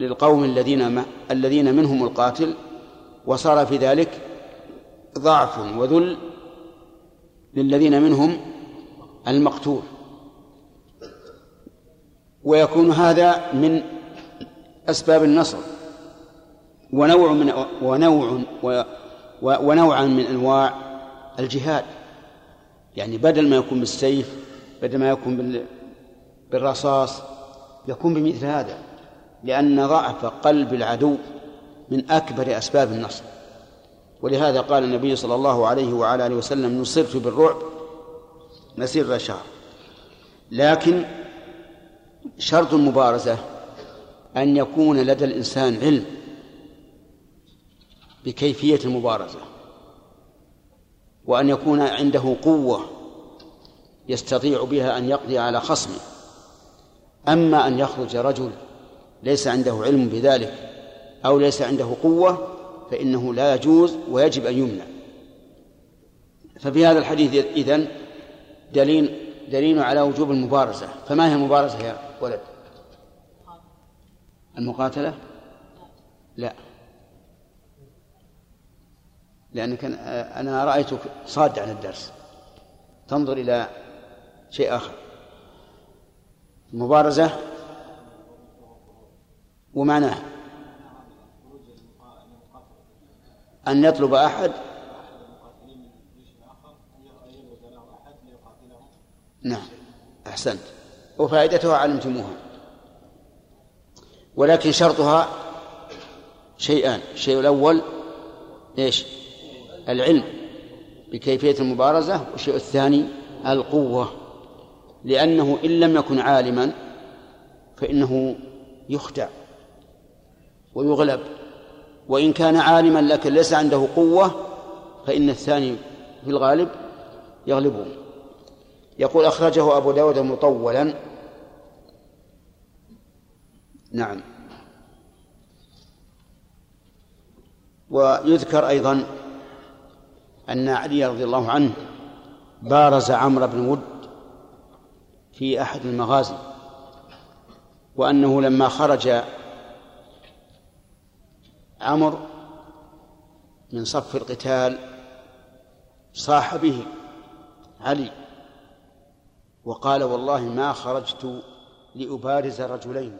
للقوم الذين الذين منهم القاتل وصار في ذلك ضعف وذل للذين منهم المقتول. ويكون هذا من أسباب النصر. ونوع من ونوع ونوعا من أنواع الجهاد. يعني بدل ما يكون بالسيف بدل ما يكون بالرصاص يكون بمثل هذا لأن ضعف قلب العدو من أكبر أسباب النصر. ولهذا قال النبي صلى الله عليه وعلى آله وسلم نصرت بالرعب مسير شهر لكن شرط المبارزة أن يكون لدى الإنسان علم بكيفية المبارزة وأن يكون عنده قوة يستطيع بها أن يقضي على خصمه. أما أن يخرج رجل ليس عنده علم بذلك أو ليس عنده قوة فإنه لا يجوز ويجب أن يمنع. ففي هذا الحديث إذن دليل دليل على وجوب المبارزة. فما هي المبارزة يا ولد؟ المقاتلة؟ لا. لأنك أنا رأيتك صاد عن الدرس. تنظر إلى شيء آخر. المبارزة ومعناه أن يطلب أحد نعم أحسنت. وفائدتها علمتموها. ولكن شرطها شيئان. الشيء الأول إيش؟ العلم بكيفية المبارزة والشيء الثاني القوة. لأنه إن لم يكن عالما فإنه يخدع ويغلب. وإن كان عالما لكن ليس عنده قوة فإن الثاني في الغالب يغلبه. يقول أخرجه أبو داود مطولا. نعم. ويذكر أيضا أن علي رضي الله عنه بارز عمرو بن ود في أحد المغازي وأنه لما خرج عمرو من صف القتال صاح به علي وقال والله ما خرجت لأبارز رجلين.